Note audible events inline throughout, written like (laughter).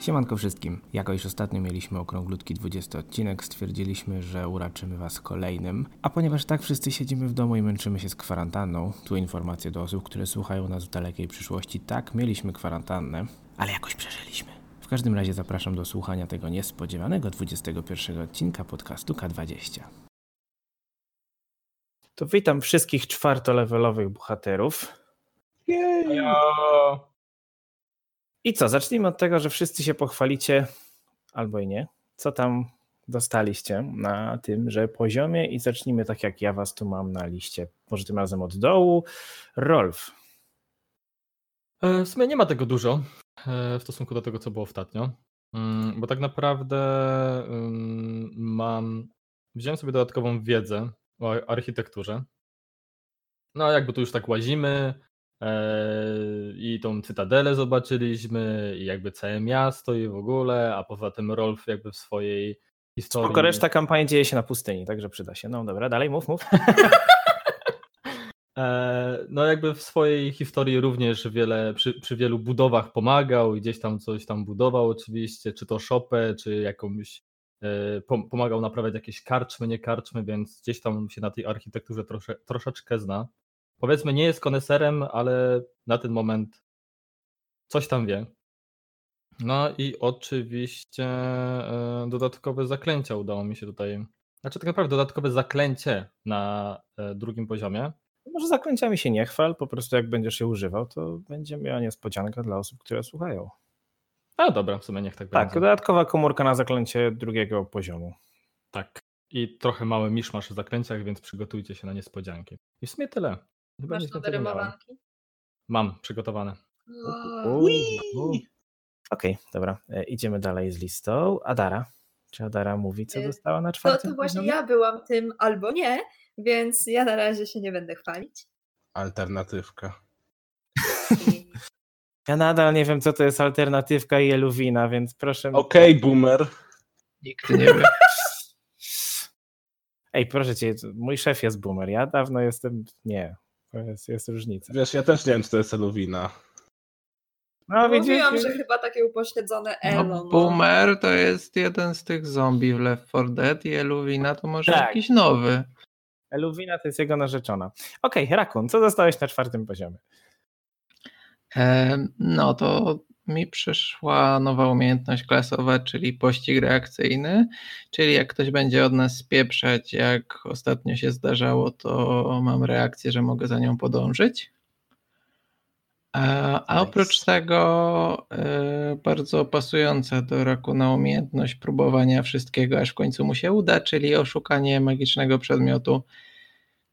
Siemanko wszystkim. Jako iż ostatnio mieliśmy okrąglutki 20 odcinek, stwierdziliśmy, że uraczymy Was kolejnym. A ponieważ tak wszyscy siedzimy w domu i męczymy się z kwarantanną, tu informacje do osób, które słuchają nas w dalekiej przyszłości, tak, mieliśmy kwarantannę, ale jakoś przeżyliśmy. W każdym razie zapraszam do słuchania tego niespodziewanego 21 odcinka podcastu K20. To witam wszystkich czwartolevelowych bohaterów. Jej. I co, zacznijmy od tego, że wszyscy się pochwalicie, albo i nie, co tam dostaliście na tymże poziomie i zacznijmy tak jak ja was tu mam na liście. Może tym razem od dołu. Rolf. E, W sumie nie ma tego dużo e, w stosunku do tego, co było ostatnio. Mm, Bo tak naprawdę mam. Wziąłem sobie dodatkową wiedzę o architekturze. No, jakby tu już tak łazimy i tą cytadelę zobaczyliśmy, i jakby całe miasto, i w ogóle, a poza tym Rolf jakby w swojej historii. Spoko, reszta kampanii dzieje się na pustyni, także przyda się. No dobra, dalej mów, mów. (laughs) E, No, jakby w swojej historii również wiele, przy, przy wielu budowach pomagał, i gdzieś tam coś tam budował, oczywiście, czy to szopę, czy jakąś. e, pom- Pomagał naprawiać jakieś karczmy, nie karczmy, więc gdzieś tam się na tej architekturze trosze, troszeczkę zna. Powiedzmy, nie jest koneserem, ale na ten moment coś tam wie. No i oczywiście e, dodatkowe zaklęcia udało mi się tutaj. Znaczy, tak naprawdę dodatkowe zaklęcie na e, drugim poziomie. Może zaklęciami się nie chwal, po prostu jak będziesz je używał, to będzie miała niespodzianka dla osób, które słuchają. A dobra, w sumie niech tak Tak, będzie. dodatkowa komórka na zaklęcie drugiego poziomu. Tak. I trochę mały miszmasz w zaklęciach, więc przygotujcie się na niespodzianki. I w sumie tyle. Chyba Masz miałem. rymowanki? Mam przygotowane. Okej, dobra. E, Idziemy dalej z listą. Adara. Czy Adara mówi, co Y, dostała na To, czwartym to właśnie poziomie? ja byłam tym albo nie, więc ja na razie się nie będę chwalić. Alternatywka. (laughs) Ja nadal nie wiem, co to jest alternatywka i eluwina, więc proszę. Okej, boomer. Nikt nie wie. (laughs) Ej, proszę cię, mój szef jest boomer. Ja dawno jestem. Nie. To jest, jest różnica. Wiesz, ja też nie wiem, czy to jest Eluwina. No, mówiłam, widzisz? że chyba takie upośledzone No, elo. no. Boomer to jest jeden z tych zombie w Left 4 Dead i Eluwina to może Tak. jakiś nowy. Eluwina to jest jego narzeczona. Okej, Rakun, co dostałeś na czwartym poziomie? E, no to mi przyszła nowa umiejętność klasowa, czyli pościg reakcyjny, czyli jak ktoś będzie od nas spieprzać, jak ostatnio się zdarzało, to mam reakcję, że mogę za nią podążyć. A, a oprócz tego e, bardzo pasująca do Rakuna umiejętność próbowania wszystkiego, aż w końcu mu się uda, czyli oszukanie magicznego przedmiotu,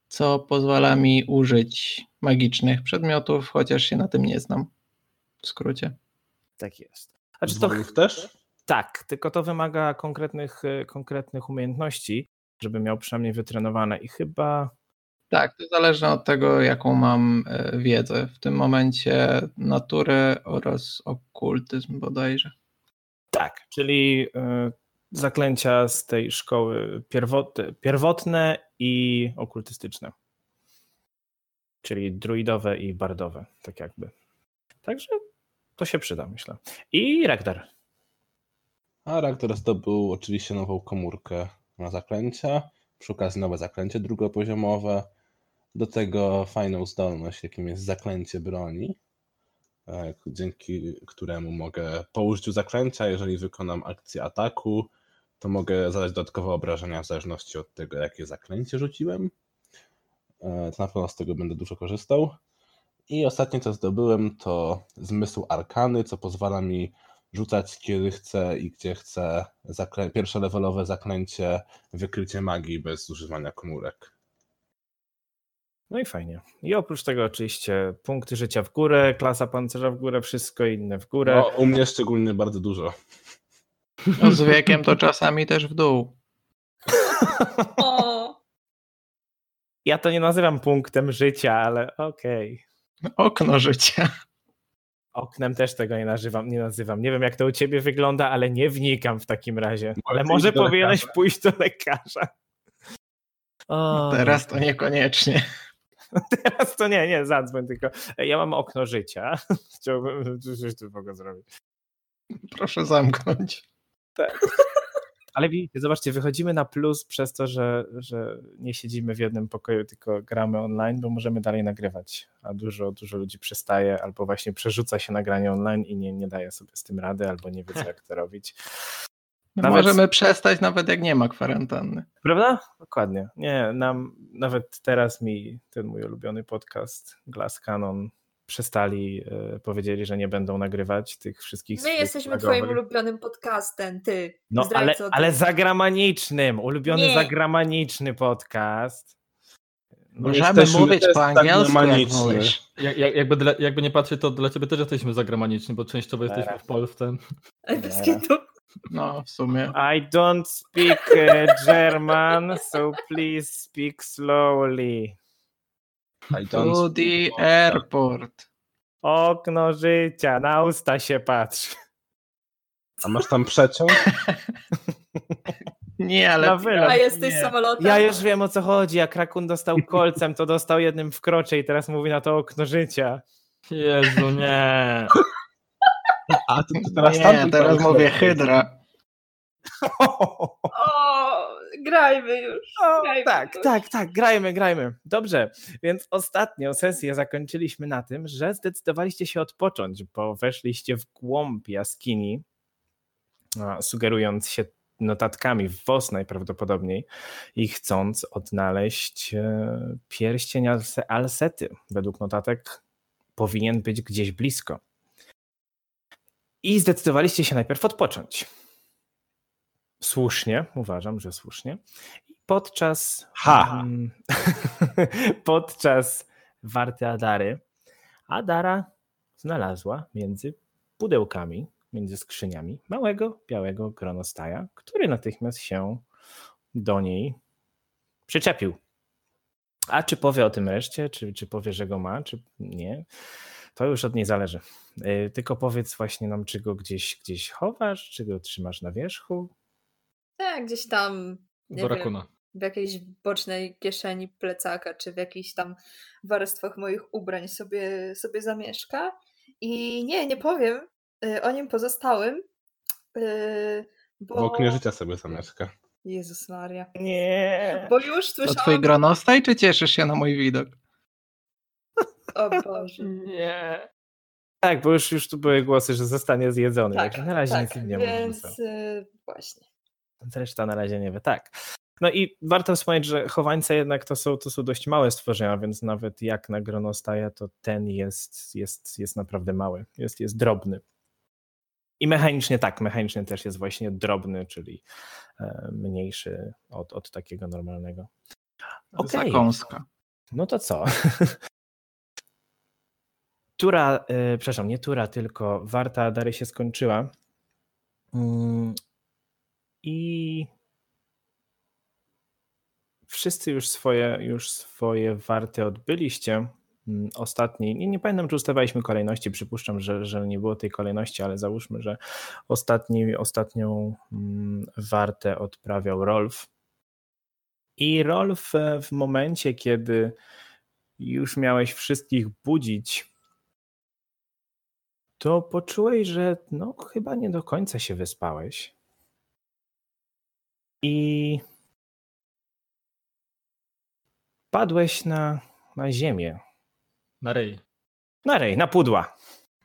co pozwala mi użyć magicznych przedmiotów, chociaż się na tym nie znam. W skrócie. Tak jest. Znaczy to, Zwolów też? tak, tylko to wymaga konkretnych, e, konkretnych umiejętności, żeby miał przynajmniej wytrenowane i chyba Tak, to zależy od tego, jaką mam e, wiedzę. W tym momencie naturę oraz okultyzm bodajże. tak, czyli e, zaklęcia z tej szkoły pierwot, pierwotne i okultystyczne. Czyli druidowe i bardowe, tak jakby. Także to się przyda, myślę. I Rektar. A Raktor zdobył oczywiście nową komórkę na zaklęcia. Przy okazji nowe zaklęcie drugopoziomowe. Do tego fajną zdolność, jakim jest zaklęcie broni, e, dzięki któremu mogę po użyciu zaklęcia, jeżeli wykonam akcję ataku, to mogę zadać dodatkowe obrażenia w zależności od tego, jakie zaklęcie rzuciłem. E, To na pewno z tego będę dużo korzystał. I ostatnie, co zdobyłem, to zmysł arkany, co pozwala mi rzucać kiedy chcę i gdzie chcę zaklę- pierwsze levelowe zaklęcie wykrycie magii bez używania komórek. No i fajnie. I oprócz tego oczywiście punkty życia w górę, klasa pancerza w górę, wszystko inne w górę. No, u mnie szczególnie bardzo dużo. No, z wiekiem to czasami też w dół. (laughs) (laughs) Ja to nie nazywam punktem życia, ale okej. Okno życia. Oknem też tego nie nazywam, nie nazywam. Nie wiem, jak to u ciebie wygląda, ale nie wnikam w takim razie. Ale może powinieneś lekarza. pójść do lekarza. O, Teraz to niekoniecznie. Teraz to nie, nie, zadzwoń tylko. Ja mam okno życia. (laughs) Chciałbym (laughs) coś tu w ogóle zrobić. Proszę zamknąć. Ale widzicie, zobaczcie, wychodzimy na plus przez to, że, że nie siedzimy w jednym pokoju, tylko gramy online, bo możemy dalej nagrywać. A dużo, dużo ludzi przestaje albo właśnie przerzuca się nagranie online i nie, nie daje sobie z tym rady, albo nie wie, co jak to robić. Nawet- Możemy przestać nawet jak nie ma kwarantanny. Prawda? Dokładnie. Nie, nam nawet teraz mi ten mój ulubiony podcast Glass Cannon przestali, e, powiedzieli, że nie będą nagrywać tych wszystkich My jesteśmy flagowych. twoim ulubionym podcastem, ty. No, ale, ty. ale zagranicznym, ulubiony Nie. zagraniczny podcast. No, Możemy jesteśmy mówić po tak angielsku, jak mówisz. Jak, jak, jakby, dla, jakby nie patrzeć, to dla ciebie też jesteśmy zagramaniczni, bo częściowo jesteśmy Teraz. w Polsce. No, w sumie. I don't speak uh, German, so please speak slowly. I don't To the airport. Okno życia, na usta się patrz. A masz tam przeciąg? (laughs) Nie, ale... Na wylot. A jesteś Nie. samolotem. Ja już wiem o co chodzi. Jak Rakun dostał kolcem, to dostał jednym w krocze i teraz mówi na to okno życia. Jezu, nie. A to, to teraz Nie, teraz mówię hydra. (laughs) Grajmy już. O, grajmy tak, już. tak, tak, grajmy, grajmy. Dobrze, więc ostatnią sesję zakończyliśmy na tym, że zdecydowaliście się odpocząć, bo weszliście w głąb jaskini, sugerując się notatkami w WOS najprawdopodobniej i chcąc odnaleźć e, pierścień Alse- Alsety. Według notatek powinien być gdzieś blisko. I zdecydowaliście się najpierw odpocząć. Słusznie, uważam, że słusznie. Podczas. Ha! Mm, (laughs) podczas warty Adary, Adara znalazła między pudełkami, między skrzyniami małego białego gronostaja, który natychmiast się do niej przyczepił. A czy powie o tym reszcie, czy, czy powie, że go ma, czy nie, to już od niej zależy. Yy, Tylko powiedz właśnie nam, czy go gdzieś, gdzieś chowasz, czy go trzymasz na wierzchu. Tak, gdzieś tam Nie wiem. W jakiejś bocznej kieszeni plecaka, czy w jakichś tam warstwach moich ubrań sobie, sobie zamieszka. I nie, nie powiem y, o nim pozostałym, y, bo... W oknie życia sobie zamieszka. Jezus Maria. Nie. Bo już To twój słyszałam... gronostaj, czy cieszysz się na mój widok? O Boże. Nie. Tak, bo już, już tu były głosy, że zostanie zjedzony. Tak, także na razie tak, nic nie mów, więc Gustaw. y, właśnie. Reszta na razie nie wie. Tak. No i warto wspomnieć, że chowańce jednak to są, to są dość małe stworzenia, więc nawet jak na gronostaja, to ten jest, jest, jest naprawdę mały, jest, jest drobny. I mechanicznie tak, mechanicznie też jest właśnie drobny, czyli e, mniejszy od, od takiego normalnego. Okej. Zakąska. No to co? (laughs) Tura, e, przepraszam, nie tura, tylko warta Dary się skończyła. I wszyscy już swoje, już swoje warty odbyliście. Mm, Ostatni, nie, nie pamiętam, czy ustawaliśmy kolejności, przypuszczam, że, że nie było tej kolejności, ale załóżmy, że ostatni, ostatnią mm, wartę odprawiał Rolf. I Rolf e, w momencie, kiedy już miałeś wszystkich budzić, to poczułeś, że no chyba nie do końca się wyspałeś. I padłeś na, na ziemię. Na rej. Na rej, na pudła.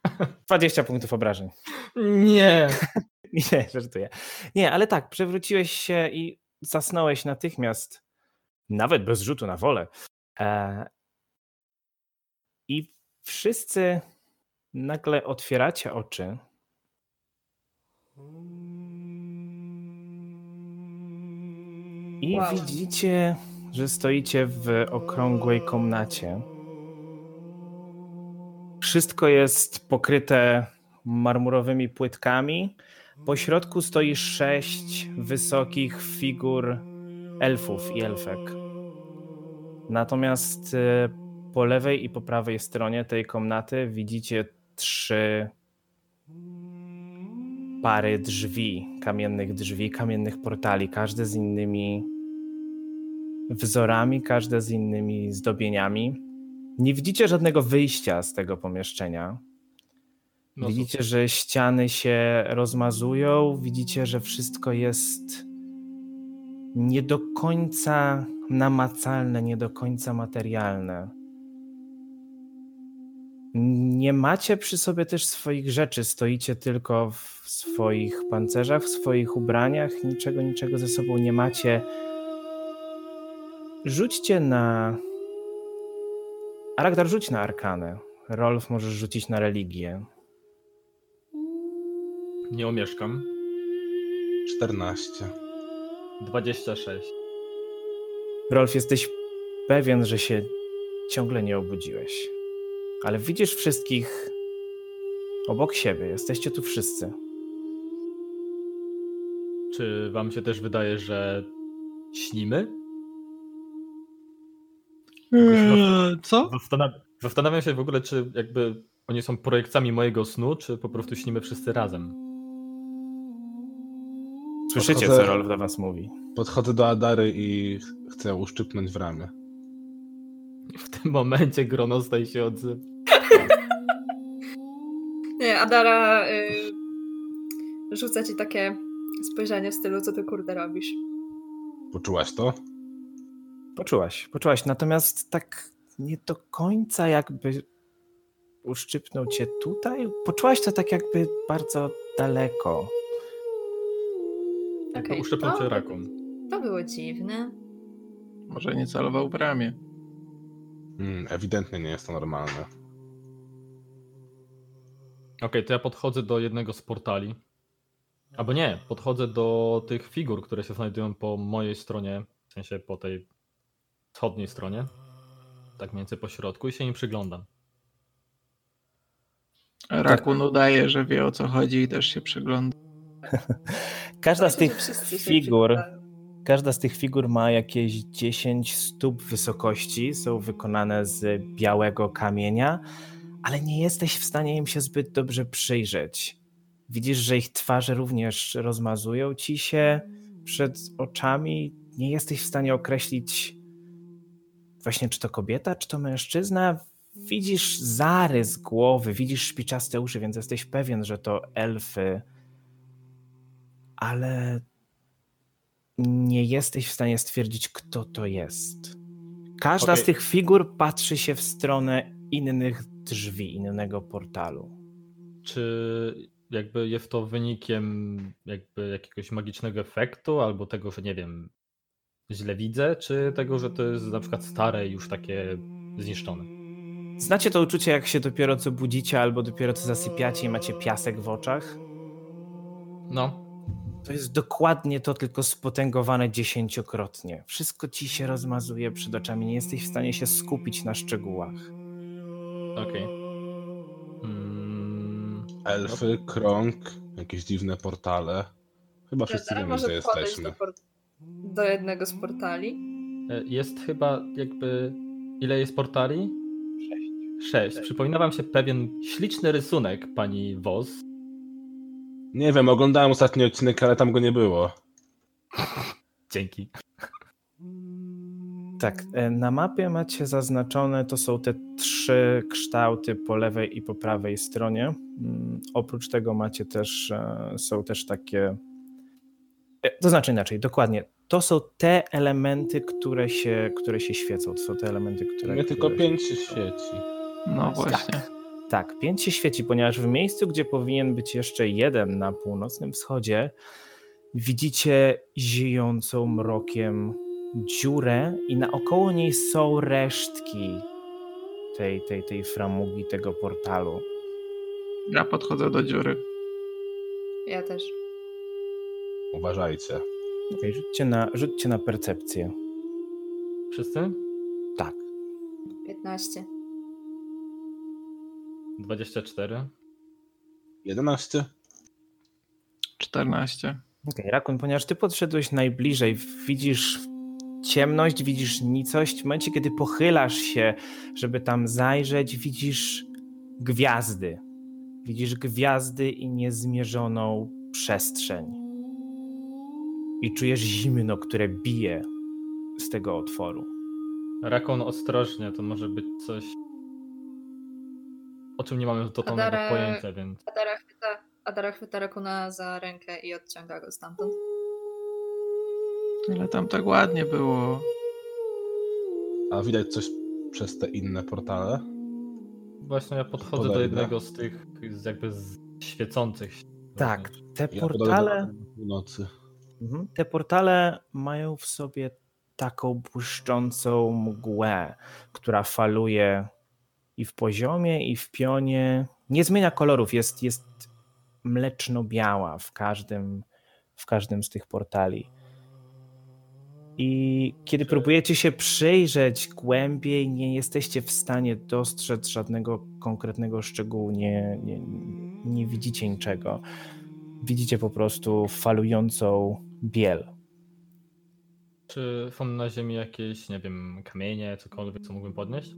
(laughs) 20 punktów obrażeń. Nie. (laughs) Nie, żartuję. Nie, ale tak, przewróciłeś się i zasnąłeś natychmiast, nawet bez rzutu na wolę. E, I wszyscy nagle otwieracie oczy. I Wow. widzicie, że stoicie w okrągłej komnacie. Wszystko jest pokryte marmurowymi płytkami. Po środku stoi sześć wysokich figur elfów i elfek. Natomiast e, po lewej i po prawej stronie tej komnaty widzicie trzy pary drzwi, kamiennych drzwi, kamiennych portali, każde z innymi wzorami, każde z innymi zdobieniami. Nie widzicie żadnego wyjścia z tego pomieszczenia. No widzicie, że ściany się rozmazują, widzicie, że wszystko jest nie do końca namacalne, nie do końca materialne. Nie macie przy sobie też swoich rzeczy, stoicie tylko w swoich pancerzach, w swoich ubraniach, niczego, niczego ze sobą nie macie. Rzućcie na. Aragdar, rzuć na arkanę. Rolf możesz rzucić na religię. Nie omieszkam. 14. 26. Rolf, jesteś pewien, że się ciągle nie obudziłeś. Ale widzisz wszystkich obok siebie. Jesteście tu wszyscy. Czy wam się też wydaje, że śnimy? Eee, Co? Zastanaw- Zastanawiam się w ogóle, czy jakby oni są projekcjami mojego snu, czy po prostu śnimy wszyscy razem. Słyszycie, Podchodzę- co Rolf do was mówi. Podchodzę do Adary i chcę uszczypnąć w ramię. W tym momencie Gronostaj się odzywa. (laughs) Nie, Adara y, rzuca ci takie spojrzenie w stylu, co ty kurde robisz. Poczułaś to? Poczułaś, poczułaś. Natomiast tak nie do końca jakby uszczypnął cię tutaj. Poczułaś to tak jakby bardzo daleko. Jakby Okej, uszczepnął to- cię rakun. To było dziwne. Może nie celował w ramię. Mm, ewidentnie nie jest to normalne. Okej, to ja podchodzę do jednego z portali. Albo nie, podchodzę do tych figur, które się znajdują po mojej stronie, w sensie po tej wschodniej stronie. Tak mniej więcej po środku i się im przyglądam. Rakun udaje, że wie o co chodzi i też się przygląda. (laughs) Każda z tych figur, każda z tych figur ma jakieś 10 stóp wysokości, są wykonane z białego kamienia, ale nie jesteś w stanie im się zbyt dobrze przyjrzeć. Widzisz, że ich twarze również rozmazują ci się przed oczami. Nie jesteś w stanie określić właśnie, czy to kobieta, czy to mężczyzna. Widzisz zarys głowy, widzisz szpiczaste uszy, więc jesteś pewien, że to elfy, ale nie jesteś w stanie stwierdzić, kto to jest. Każda z Okej. tych figur patrzy się w stronę innych drzwi, innego portalu. Czy jakby jest to wynikiem jakby jakiegoś magicznego efektu, albo tego, że nie wiem, źle widzę, czy tego, że to jest na przykład stare i już takie zniszczone? Znacie to uczucie, jak się dopiero co budzicie, albo dopiero co zasypiacie i macie piasek w oczach? No, To jest dokładnie to, tylko spotęgowane dziesięciokrotnie. Wszystko ci się rozmazuje przed oczami, nie jesteś w stanie się skupić na szczegółach. okej. Mm, Elfy, krąg, jakieś dziwne portale. Chyba wszyscy wiemy, podejść jesteśmy. do, port- do jednego z portali. e, Jest chyba jakby. Ile jest portali? Sześć. Przypomina wam się pewien śliczny rysunek pani Woz. Nie wiem, oglądałem ostatni odcinek, ale tam go nie było. (laughs) Dzięki. Tak, e, na mapie macie zaznaczone, to są te trzy kształty po lewej i po prawej stronie. Mm, Oprócz tego macie też, e, są też takie, to znaczy inaczej, dokładnie, to są te elementy, które się, które się świecą, to są te elementy, które... Mnie tylko pięć się świeci. No właśnie. Tak, pięć się świeci, ponieważ w miejscu, gdzie powinien być jeszcze jeden na północnym wschodzie, widzicie ziejącą mrokiem dziurę i naokoło niej są resztki tej, tej, tej framugi, tego portalu. Ja podchodzę do dziury. Ja też. Uważajcie. Okay, rzućcie, na, rzućcie na percepcję. Wszyscy? Tak. 15. 24. 11? 14. Okej, Rakun, ponieważ ty podszedłeś najbliżej, widzisz ciemność, widzisz nicość. W momencie, kiedy pochylasz się, żeby tam zajrzeć, widzisz gwiazdy. Widzisz gwiazdy i niezmierzoną przestrzeń. I czujesz zimno, które bije z tego otworu. Rakon ostrożnie, to może być coś o czym nie mamy totalnego Adara- pojęcia, więc Adara chwyta, Adara chwyta Rakuna za rękę i odciąga go stamtąd. Ale tam tak ładnie było. A widać coś przez te inne portale? właśnie ja podchodzę do Podobne. jednego z tych z jakby z świecących się. Tak, te Ja portale. do północy. Mhm. Te portale mają w sobie taką błyszczącą mgłę, która faluje i w poziomie, i w pionie. Nie zmienia kolorów, jest, jest mleczno-biała w każdym, w każdym z tych portali. I kiedy próbujecie się przyjrzeć głębiej, nie jesteście w stanie dostrzec żadnego konkretnego szczegółu, nie, nie, nie widzicie niczego. Widzicie po prostu falującą biel. Czy są na ziemi jakieś, nie wiem, kamienie, cokolwiek, co mógłbym podnieść?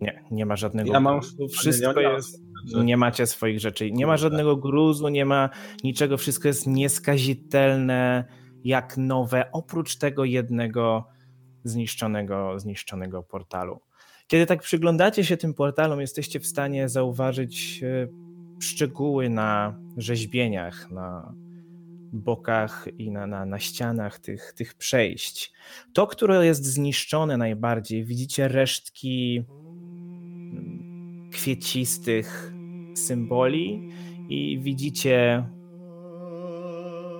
Nie, nie ma żadnego Ja mam. Wszystko jest. Nie macie swoich rzeczy. Nie ma żadnego gruzu, nie ma niczego. Wszystko jest nieskazitelne, jak nowe, oprócz tego jednego zniszczonego, zniszczonego portalu. Kiedy tak przyglądacie się tym portalom, jesteście w stanie zauważyć e, szczegóły na rzeźbieniach, na bokach i na, na, na ścianach tych, tych przejść. To, które jest zniszczone najbardziej, widzicie resztki kwiecistych symboli i widzicie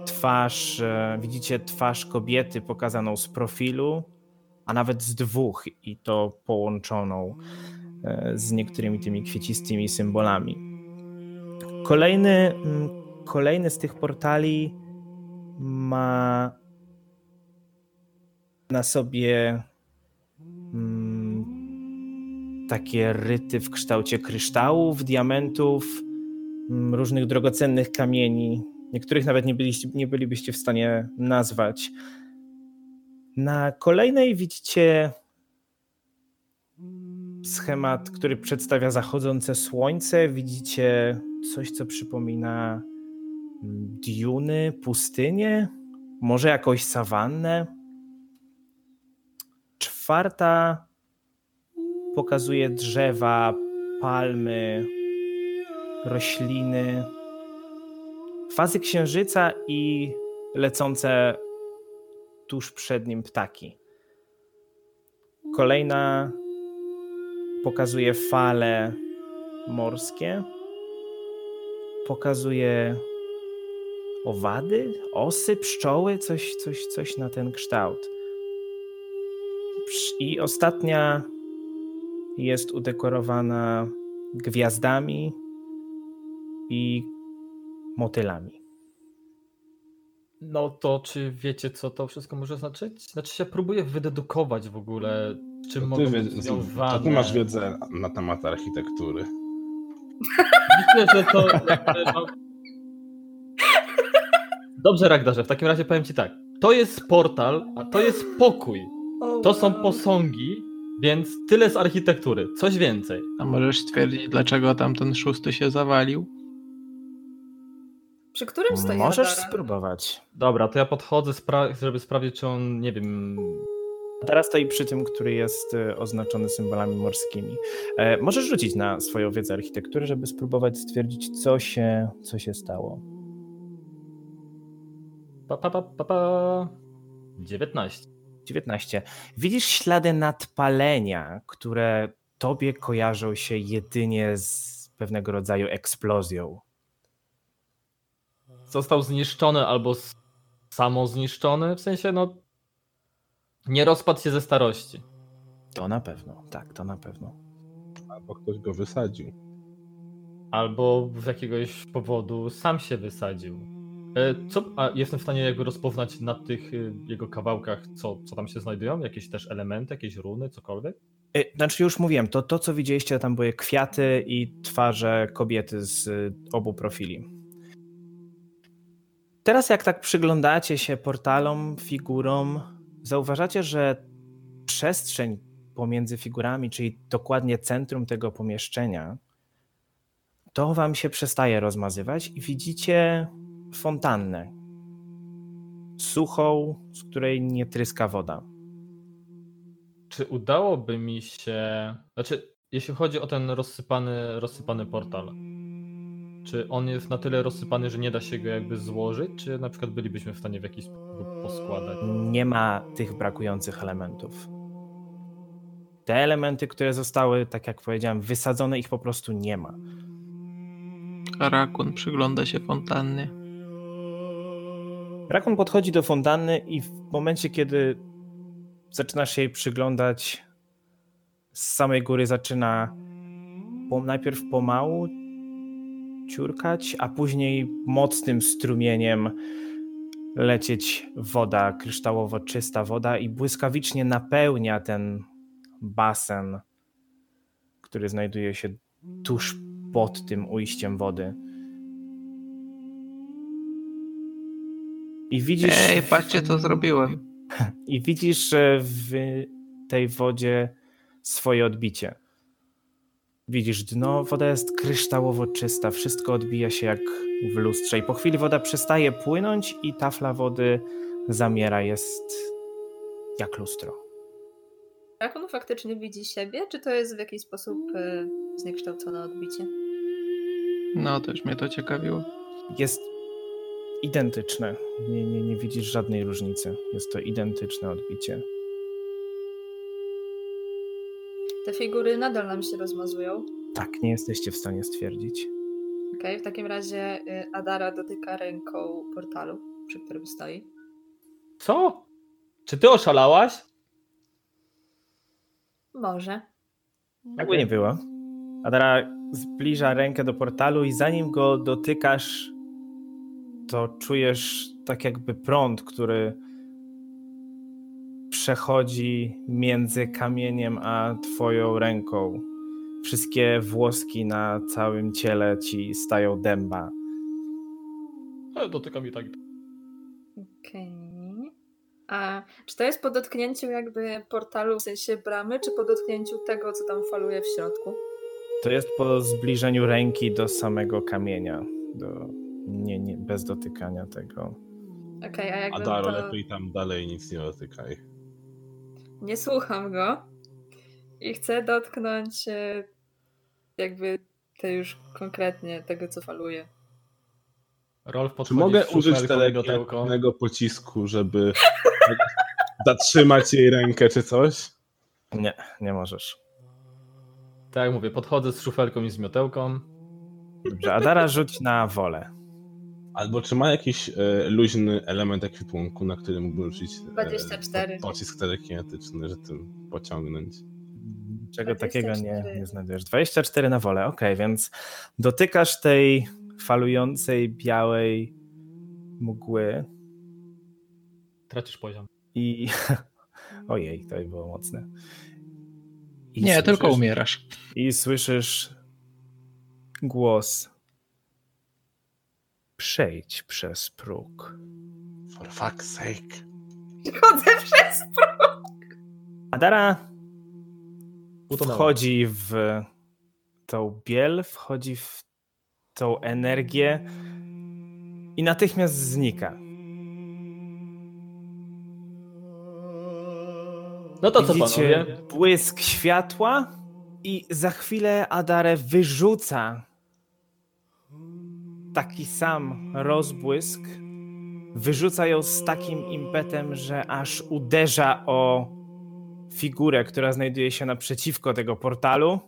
twarz, widzicie twarz kobiety pokazaną z profilu, a nawet z dwóch i to połączoną e, z niektórymi tymi kwiecistymi symbolami. Kolejny, mm, kolejny z tych portali ma na sobie mm, takie ryty w kształcie kryształów, diamentów, mm, różnych drogocennych kamieni. Niektórych nawet nie, byliście, nie bylibyście w stanie nazwać. Na kolejnej widzicie schemat, który przedstawia zachodzące słońce. Widzicie coś, co przypomina diuny, pustynię, może jakąś sawannę. Czwarta pokazuje drzewa, palmy, rośliny, fazy księżyca i lecące tuż przed nim ptaki. Kolejna pokazuje fale morskie, pokazuje owady, osy, pszczoły, coś, coś, coś na ten kształt. I ostatnia jest udekorowana gwiazdami i motylami. No to czy wiecie, co to wszystko może znaczyć? Znaczy się próbuję wydedukować w ogóle, czym To wie, być to związane. ty masz wiedzę na temat architektury. Myślę, że to (laughs) jakby, no... Dobrze, Ragdarze, w takim razie powiem ci tak. To jest portal, a to jest pokój. To są posągi, więc tyle z architektury. Coś więcej. A możesz stwierdzić, dlaczego tamten szósty się zawalił? Przy którym stoi Możesz Adara? spróbować. Dobra, to ja podchodzę, spra- żeby sprawdzić, czy on, nie wiem... Teraz stoi przy tym, który jest e, oznaczony symbolami morskimi. E, możesz rzucić na swoją wiedzę architektury, żeby spróbować stwierdzić, co się, co się stało. Pa, pa, pa, pa, pa. 19. 19. Widzisz ślady nadpalenia, które tobie kojarzą się jedynie z pewnego rodzaju eksplozją. Został zniszczony albo s- samo zniszczony, w sensie no... Nie rozpadł się ze starości. To na pewno, tak, to na pewno. Albo ktoś go wysadził. Albo z jakiegoś powodu sam się wysadził. E, Co, a jestem w stanie jakby rozpoznać na tych y, jego kawałkach, co, co tam się znajdują? Jakieś też elementy, jakieś runy, cokolwiek? E, Znaczy już mówiłem, to, to co widzieliście, tam były kwiaty i twarze kobiety z y, obu profili. Teraz jak tak przyglądacie się portalom, figurom, zauważacie, że przestrzeń pomiędzy figurami, czyli dokładnie centrum tego pomieszczenia, to wam się przestaje rozmazywać i widzicie fontannę. Suchą, z której nie tryska woda. Czy udałoby mi się. Znaczy, jeśli chodzi o ten rozsypany, rozsypany portal, czy on jest na tyle rozsypany, że nie da się go jakby złożyć, czy na przykład bylibyśmy w stanie w jakiś sposób poskładać? Nie ma tych brakujących elementów. Te elementy, które zostały, tak jak powiedziałem, wysadzone, ich po prostu nie ma. Rakun przygląda się fontannie. Rakun podchodzi do fontanny i w momencie, kiedy zaczynasz jej przyglądać, z samej góry zaczyna najpierw pomału ciurkać, a później mocnym strumieniem lecieć woda, kryształowo czysta woda i błyskawicznie napełnia ten basen, który znajduje się tuż pod tym ujściem wody. I widzisz. Ej, patrzcie, co zrobiłem. (laughs) I widzisz w tej wodzie swoje odbicie. Widzisz dno, woda jest kryształowo czysta, wszystko odbija się jak w lustrze. I po chwili woda przestaje płynąć i tafla wody zamiera, jest jak lustro. Jak on faktycznie widzi siebie, czy to jest w jakiś sposób e, zniekształcone odbicie? No, też mnie to ciekawiło. Jest identyczne. Nie, nie, nie widzisz żadnej różnicy. Jest to identyczne odbicie. Te figury nadal nam się rozmazują. Tak, nie jesteście w stanie stwierdzić. Okej, w takim razie y, Adara dotyka ręką portalu, przy którym stoi. Co? Czy ty oszalałaś? Może. Jakby nie było. Adara zbliża rękę do portalu i zanim go dotykasz, to czujesz tak jakby prąd, który przechodzi między kamieniem a twoją ręką. Wszystkie włoski na całym ciele ci stają dęba. E, Dotyka mi tak. Okej. A czy to jest po dotknięciu jakby portalu, w sensie bramy, czy po dotknięciu tego, co tam faluje w środku? To jest po zbliżeniu ręki do samego kamienia. Do, nie, nie, bez dotykania tego. Okej, a jakby Adaro, to... lepiej tam dalej nic nie dotykaj. Nie słucham go i chcę dotknąć e, jakby te już konkretnie tego, co faluje. Rolf Czy mogę użyć telekinetycznego pocisku, żeby (laughs) zatrzymać jej rękę czy coś? Nie, nie możesz. Tak jak mówię, podchodzę z szufelką i z miotełką. Dobrze, Adara rzuć na wolę. Albo czy ma jakiś e, luźny element ekwipunku, na którym mógłby rzucić e, 24. po- pocisk telekinetyczny, że tym pociągnąć? Czego takiego nie, 24. nie znajdujesz. 24 na wolę, okej, więc dotykasz tej falującej białej mgły Tracisz poziom. i... (laughs) Ojej, to było mocne. I Nie, słyszysz- tylko umierasz. I słyszysz głos. Przejdź przez próg. For fuck's sake. Chodzę przez Adara Utonęła. wchodzi w tą biel, wchodzi w tą energię i natychmiast znika. No to co Widzicie panowie? błysk światła i za chwilę Adarę wyrzuca taki sam rozbłysk. Wyrzuca ją z takim impetem, że aż uderza o figurę, która znajduje się naprzeciwko tego portalu.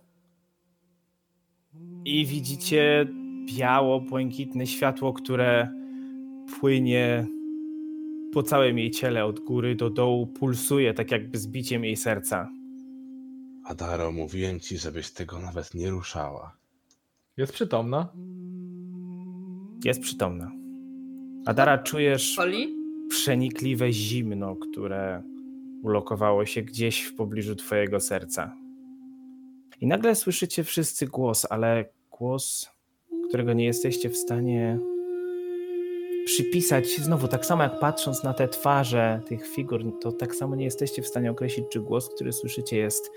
I widzicie biało-błękitne światło, które płynie po całym jej ciele od góry do dołu, pulsuje tak jakby z biciem jej serca. Adaro, mówiłem ci, żebyś tego nawet nie ruszała. Jest przytomna. Jest przytomna. Adara, czujesz Oli? przenikliwe zimno, które ulokowało się gdzieś w pobliżu twojego serca. I nagle słyszycie wszyscy głos, ale głos, którego nie jesteście w stanie przypisać. Znowu, tak samo jak patrząc na te twarze tych figur, to tak samo nie jesteście w stanie określić, czy głos, który słyszycie, jest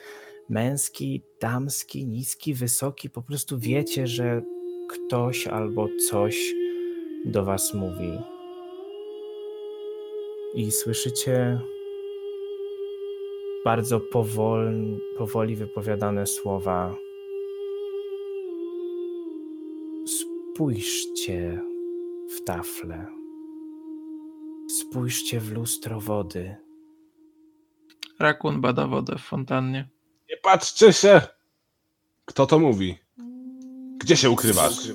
męski, damski, niski, wysoki. Po prostu wiecie, że ktoś albo coś do was mówi. I słyszycie bardzo powol, powoli wypowiadane słowa. Spójrzcie w taflę. Spójrzcie w lustro wody. Rakun bada wodę w fontannie. Nie patrzcie się! Kto to mówi? Gdzie się ukrywasz?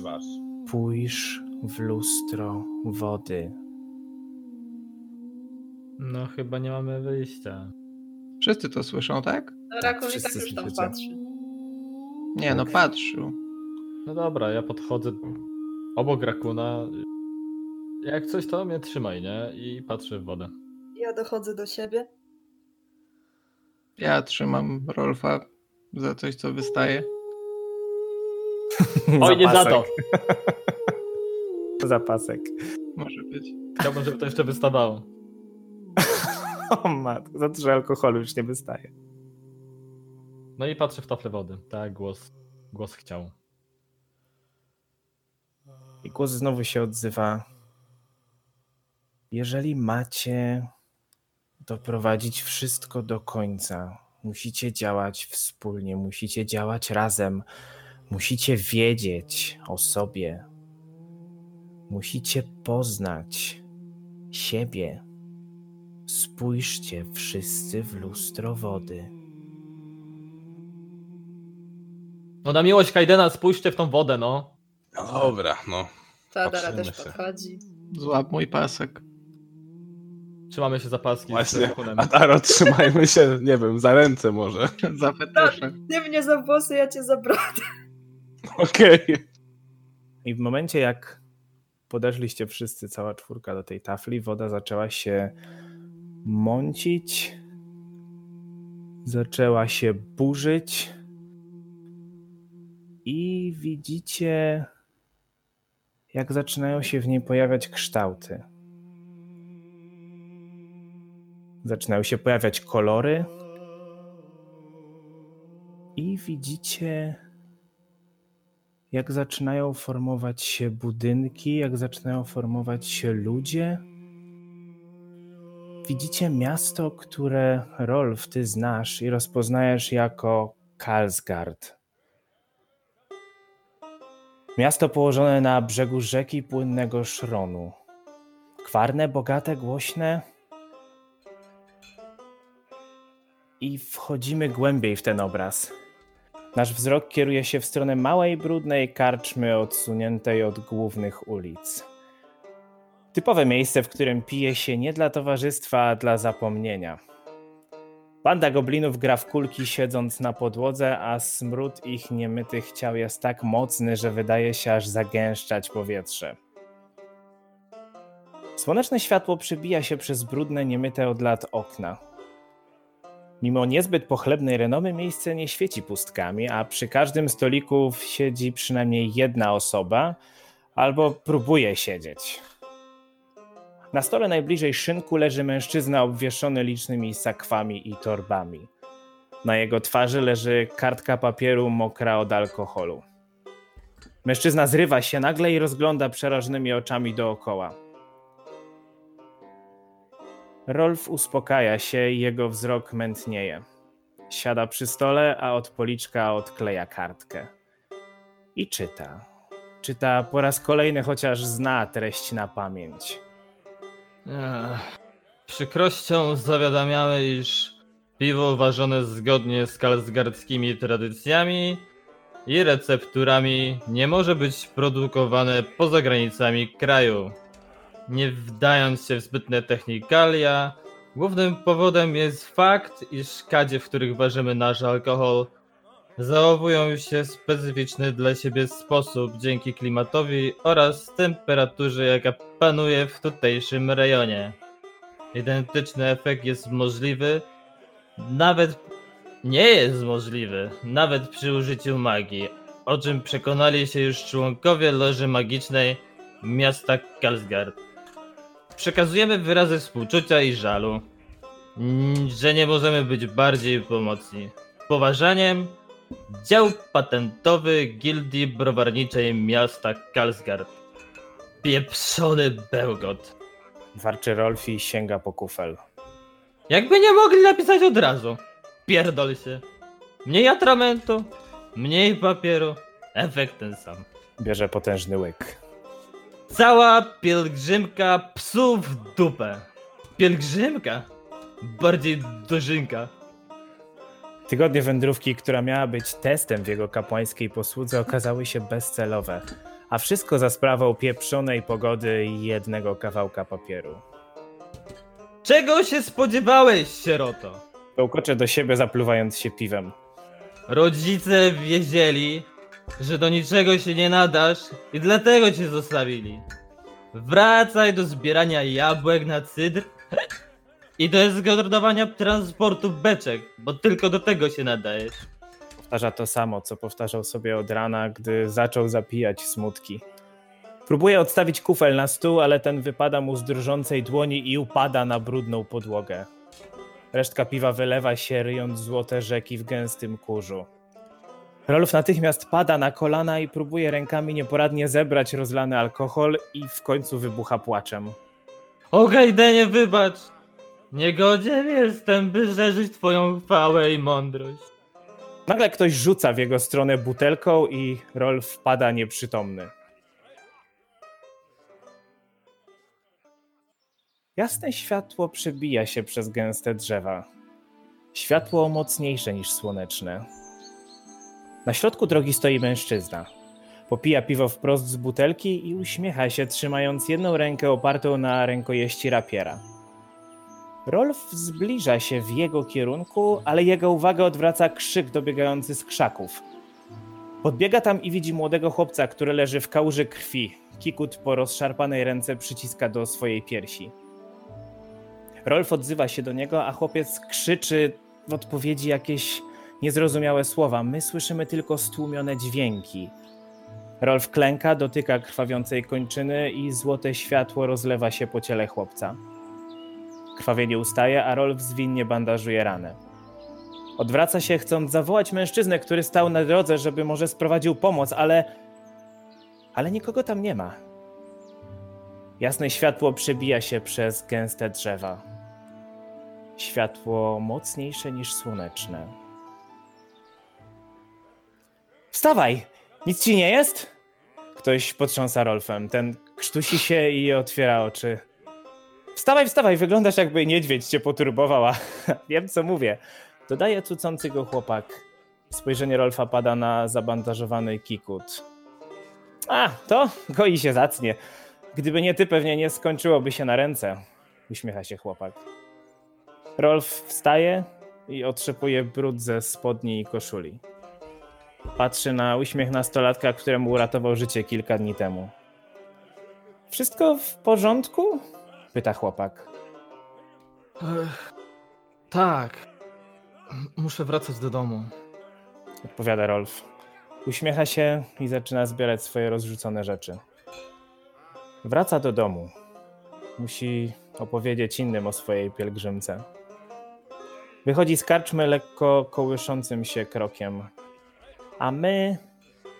Spójrz w lustro wody. No chyba nie mamy wyjścia. Wszyscy to słyszą, tak? No Rakun i tak wszyscy już tam słyszycie. patrzy. Nie, no patrzył. No dobra, ja podchodzę obok Rakuna. Jak coś to mnie trzymaj, nie? I patrzę w wodę. Ja dochodzę do siebie. Ja trzymam Rolfa za coś, co wystaje. Oj, nie za to! Zapasek. Może być. Chciałbym, żeby to jeszcze wystawało. (laughs) O matko, za dużo alkoholu już nie wystaje. No i patrzę w taflę wody. Tak, głos, głos chciał. I głos znowu się odzywa. Jeżeli macie doprowadzić wszystko do końca, musicie działać wspólnie, musicie działać razem, musicie wiedzieć o sobie, musicie poznać siebie. Spójrzcie wszyscy w lustro wody. No na miłość Kaidena spójrzcie w tą wodę, no. No dobra, no. Tadara Patrzymy też się. podchodzi. Złap mój pasek. Trzymamy się za paski Właśnie. Rakunem. A Taro, trzymajmy się, nie wiem, za ręce może. (laughs) za fetysze. Ty mnie za włosy, ja cię za brodę. Okej. I w momencie, jak podeszliście wszyscy, cała czwórka do tej tafli, woda zaczęła się mącić, zaczęła się burzyć i widzicie, jak zaczynają się w niej pojawiać kształty. Zaczynają się pojawiać kolory i widzicie jak zaczynają formować się budynki, jak zaczynają formować się ludzie. Widzicie miasto, które Rolf ty znasz i rozpoznajesz jako Karlsgard. Miasto położone na brzegu rzeki płynnego Szronu. Kwarne, bogate, głośne. I wchodzimy głębiej w ten obraz. Nasz wzrok kieruje się w stronę małej, brudnej karczmy odsuniętej od głównych ulic. Typowe miejsce, w którym pije się nie dla towarzystwa, a dla zapomnienia. Banda goblinów gra w kulki siedząc na podłodze, a smród ich niemytych ciał jest tak mocny, że wydaje się aż zagęszczać powietrze. Słoneczne światło przybija się przez brudne, niemyte od lat okna. Mimo niezbyt pochlebnej renomy miejsce nie świeci pustkami, a przy każdym stoliku siedzi przynajmniej jedna osoba albo próbuje siedzieć. Na stole najbliżej szynku leży mężczyzna obwieszony licznymi sakwami i torbami. Na jego twarzy leży kartka papieru mokra od alkoholu. Mężczyzna zrywa się nagle i rozgląda przerażonymi oczami dookoła. Rolf uspokaja się i jego wzrok mętnieje. Siada przy stole, a od policzka odkleja kartkę. I czyta. Czyta po raz kolejny, chociaż zna treść na pamięć. Ech. Przykrością zawiadamiamy, iż piwo ważone zgodnie z kalsgardzkimi tradycjami i recepturami nie może być produkowane poza granicami kraju. Nie wdając się w zbytne technikalia, głównym powodem jest fakt, iż kadzie, w których ważymy nasz alkohol, zachowują się w specyficzny dla siebie sposób dzięki klimatowi oraz temperaturze, jaka panuje w tutejszym rejonie. Identyczny efekt jest możliwy, nawet nie jest możliwy, nawet przy użyciu magii, o czym przekonali się już członkowie Loży Magicznej miasta Kalsgard. Przekazujemy wyrazy współczucia i żalu, mm, że nie możemy być bardziej pomocni. Poważaniem, dział patentowy Gildii Browarniczej miasta Kalsgard. Pieprzony bełgot. Warczy Rolf i sięga po kufel. Jakby nie mogli napisać od razu. pierdol się. Mniej atramentu, mniej papieru, efekt ten sam. Bierze potężny łyk. Cała pielgrzymka psów w dupę. Pielgrzymka? Bardziej dożynka. Tygodnie wędrówki, która miała być testem w jego kapłańskiej posłudze, okazały się bezcelowe. A wszystko za sprawą pieprzonej pogody i jednego kawałka papieru. Czego się spodziewałeś, sieroto? Bełkocze do siebie, zapluwając się piwem. Rodzice wiedzieli, że do niczego się nie nadasz i dlatego cię zostawili. Wracaj do zbierania jabłek na cydr i do zgotowania transportu beczek, bo tylko do tego się nadajesz. Powtarza to samo, co powtarzał sobie od rana, gdy zaczął zapijać smutki. Próbuje odstawić kufel na stół, ale ten wypada mu z drżącej dłoni i upada na brudną podłogę. Resztka piwa wylewa się, ryjąc złote rzeki w gęstym kurzu. Rolf natychmiast pada na kolana i próbuje rękami nieporadnie zebrać rozlany alkohol i w końcu wybucha płaczem. Okej, Denie, wybacz. Niegodzien jestem, by szerzyć twoją chwałę i mądrość. Nagle ktoś rzuca w jego stronę butelką i Rolf pada nieprzytomny. Jasne światło przebija się przez gęste drzewa. Światło mocniejsze niż słoneczne. Na środku drogi stoi mężczyzna. Popija piwo wprost z butelki i uśmiecha się, trzymając jedną rękę opartą na rękojeści rapiera. Rolf zbliża się w jego kierunku, ale jego uwagę odwraca krzyk dobiegający z krzaków. Podbiega tam i widzi młodego chłopca, który leży w kałuży krwi. Kikut po rozszarpanej ręce przyciska do swojej piersi. Rolf odzywa się do niego, a chłopiec krzyczy w odpowiedzi jakieś niezrozumiałe słowa. My słyszymy tylko stłumione dźwięki. Rolf klęka, dotyka krwawiącej kończyny i złote światło rozlewa się po ciele chłopca. Krwawienie ustaje, a Rolf zwinnie bandażuje ranę. Odwraca się, chcąc zawołać mężczyznę, który stał na drodze, żeby może sprowadził pomoc, ale. ale nikogo tam nie ma. Jasne światło przebija się przez gęste drzewa. Światło mocniejsze niż słoneczne. Wstawaj! Nic ci nie jest? Ktoś potrząsa Rolfem. Ten krztusi się i otwiera oczy. Wstawaj, wstawaj, wyglądasz jakby niedźwiedź cię poturbowała. (laughs) Wiem, co mówię. Dodaje cucący go chłopak. Spojrzenie Rolfa pada na zabandażowany kikut. A, to goi się zacnie. Gdyby nie ty, pewnie nie skończyłoby się na ręce. Uśmiecha się chłopak. Rolf wstaje i otrzepuje brud ze spodni i koszuli. Patrzy na uśmiech nastolatka, któremu uratował życie kilka dni temu. Wszystko w porządku? Pyta chłopak. Ech, tak. Muszę wracać do domu. Odpowiada Rolf. Uśmiecha się i zaczyna zbierać swoje rozrzucone rzeczy. Wraca do domu. Musi opowiedzieć innym o swojej pielgrzymce. Wychodzi z karczmy lekko kołyszącym się krokiem. A my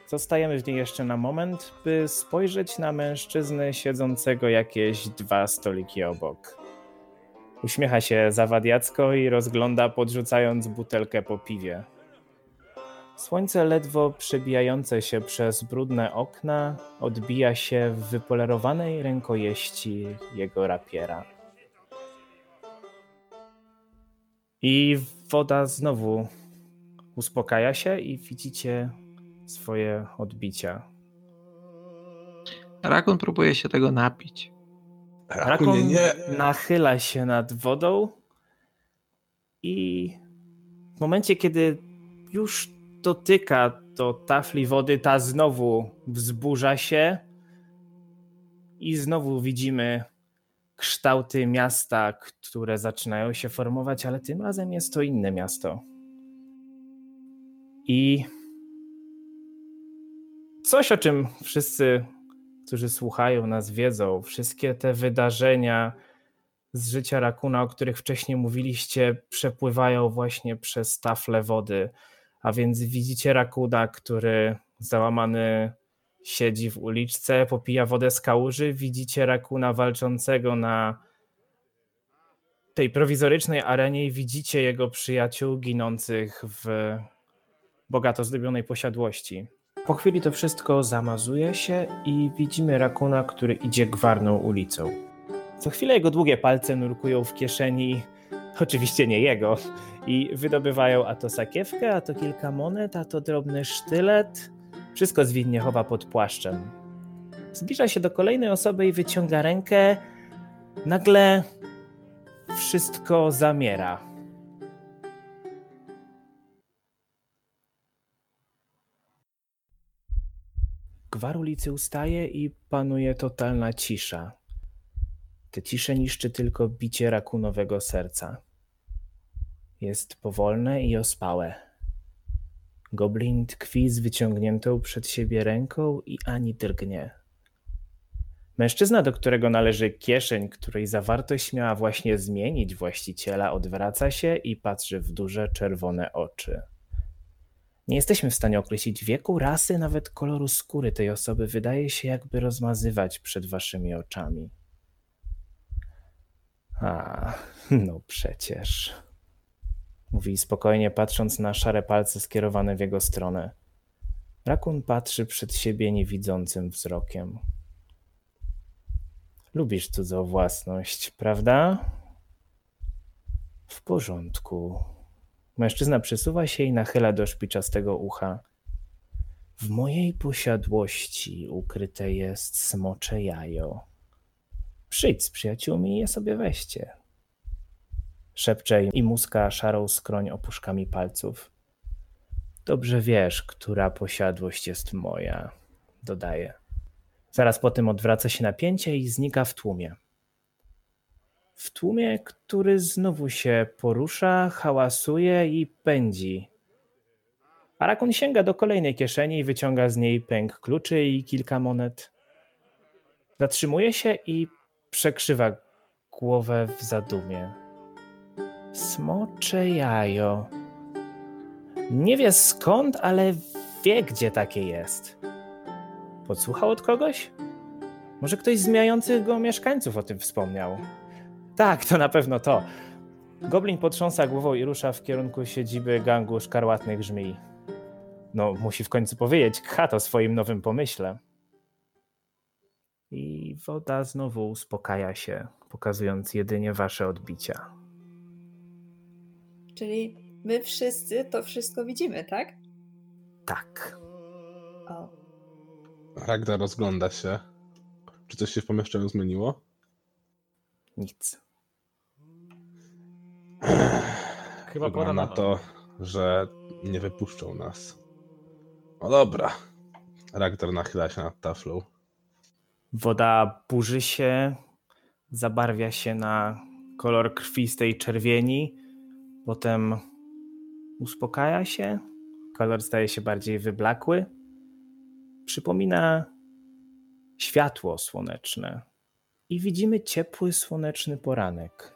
zostajemy w niej jeszcze na moment, by spojrzeć na mężczyznę siedzącego jakieś dwa stoliki obok. Uśmiecha się zawadiacko i rozgląda, podrzucając butelkę po piwie. Słońce ledwo przebijające się przez brudne okna odbija się w wypolerowanej rękojeści jego rapiera. I woda znowu uspokaja się i widzicie swoje odbicia. Rakun próbuje się tego napić. Rakon nachyla się nad wodą i w momencie, kiedy już dotyka do tafli wody, ta znowu wzburza się i znowu widzimy kształty miasta, które zaczynają się formować, ale tym razem jest to inne miasto. I coś, o czym wszyscy, którzy słuchają nas, wiedzą, wszystkie te wydarzenia z życia Rakuna, o których wcześniej mówiliście, przepływają właśnie przez tafle wody. A więc widzicie Rakuna, który załamany siedzi w uliczce, popija wodę z kałuży. Widzicie Rakuna walczącego na tej prowizorycznej arenie i widzicie jego przyjaciół ginących w bogato zdobionej posiadłości. Po chwili to wszystko zamazuje się i widzimy Rakuna, który idzie gwarną ulicą. Co chwilę jego długie palce nurkują w kieszeni, oczywiście nie jego, i wydobywają a to sakiewkę, a to kilka monet, a to drobny sztylet. Wszystko zwinnie chowa pod płaszczem. Zbliża się do kolejnej osoby i wyciąga rękę. Nagle wszystko zamiera. Gwar ulicy ustaje i panuje totalna cisza. Tę ciszę niszczy tylko bicie rakunowego serca. Jest powolne i ospałe. Goblin tkwi z wyciągniętą przed siebie ręką i ani drgnie. Mężczyzna, do którego należy kieszeń, której zawartość miała właśnie zmienić właściciela, odwraca się i patrzy w duże czerwone oczy. Nie jesteśmy w stanie określić wieku, rasy, nawet koloru skóry tej osoby. Wydaje się jakby rozmazywać przed waszymi oczami. A, no przecież. Mówi spokojnie, patrząc na szare palce skierowane w jego stronę. Rakun patrzy przed siebie niewidzącym wzrokiem. Lubisz cudzą własność, prawda? W porządku. Mężczyzna przesuwa się i nachyla do szpiczastego ucha. W mojej posiadłości ukryte jest smocze jajo. Przyjdź z przyjaciółmi i je sobie weźcie. Szepcze i muska szarą skroń opuszkami palców. Dobrze wiesz, która posiadłość jest moja, dodaje. Zaraz po tym odwraca się napięcie i znika w tłumie. W tłumie, który znowu się porusza, hałasuje i pędzi. Arakun sięga do kolejnej kieszeni i wyciąga z niej pęk kluczy i kilka monet. Zatrzymuje się i przekrzywa głowę w zadumie. Smocze jajo. Nie wie skąd, ale wie, gdzie takie jest. Podsłuchał od kogoś? Może ktoś z mijających go mieszkańców o tym wspomniał. Tak, to na pewno to. Goblin potrząsa głową i rusza w kierunku siedziby gangu szkarłatnych żmij. No, musi w końcu powiedzieć Khat o swoim nowym pomyśle. I woda znowu uspokaja się, pokazując jedynie wasze odbicia. Czyli my wszyscy to wszystko widzimy, tak? Tak. O. Ragda rozgląda się. Czy coś się w pomieszczeniu zmieniło? Nic. Chyba pora na to, że nie wypuszczą nas. No dobra. Ragdar nachyla się nad taflą. Woda burzy się, zabarwia się na kolor krwistej czerwieni, potem uspokaja się, kolor staje się bardziej wyblakły. Przypomina światło słoneczne i widzimy ciepły słoneczny poranek.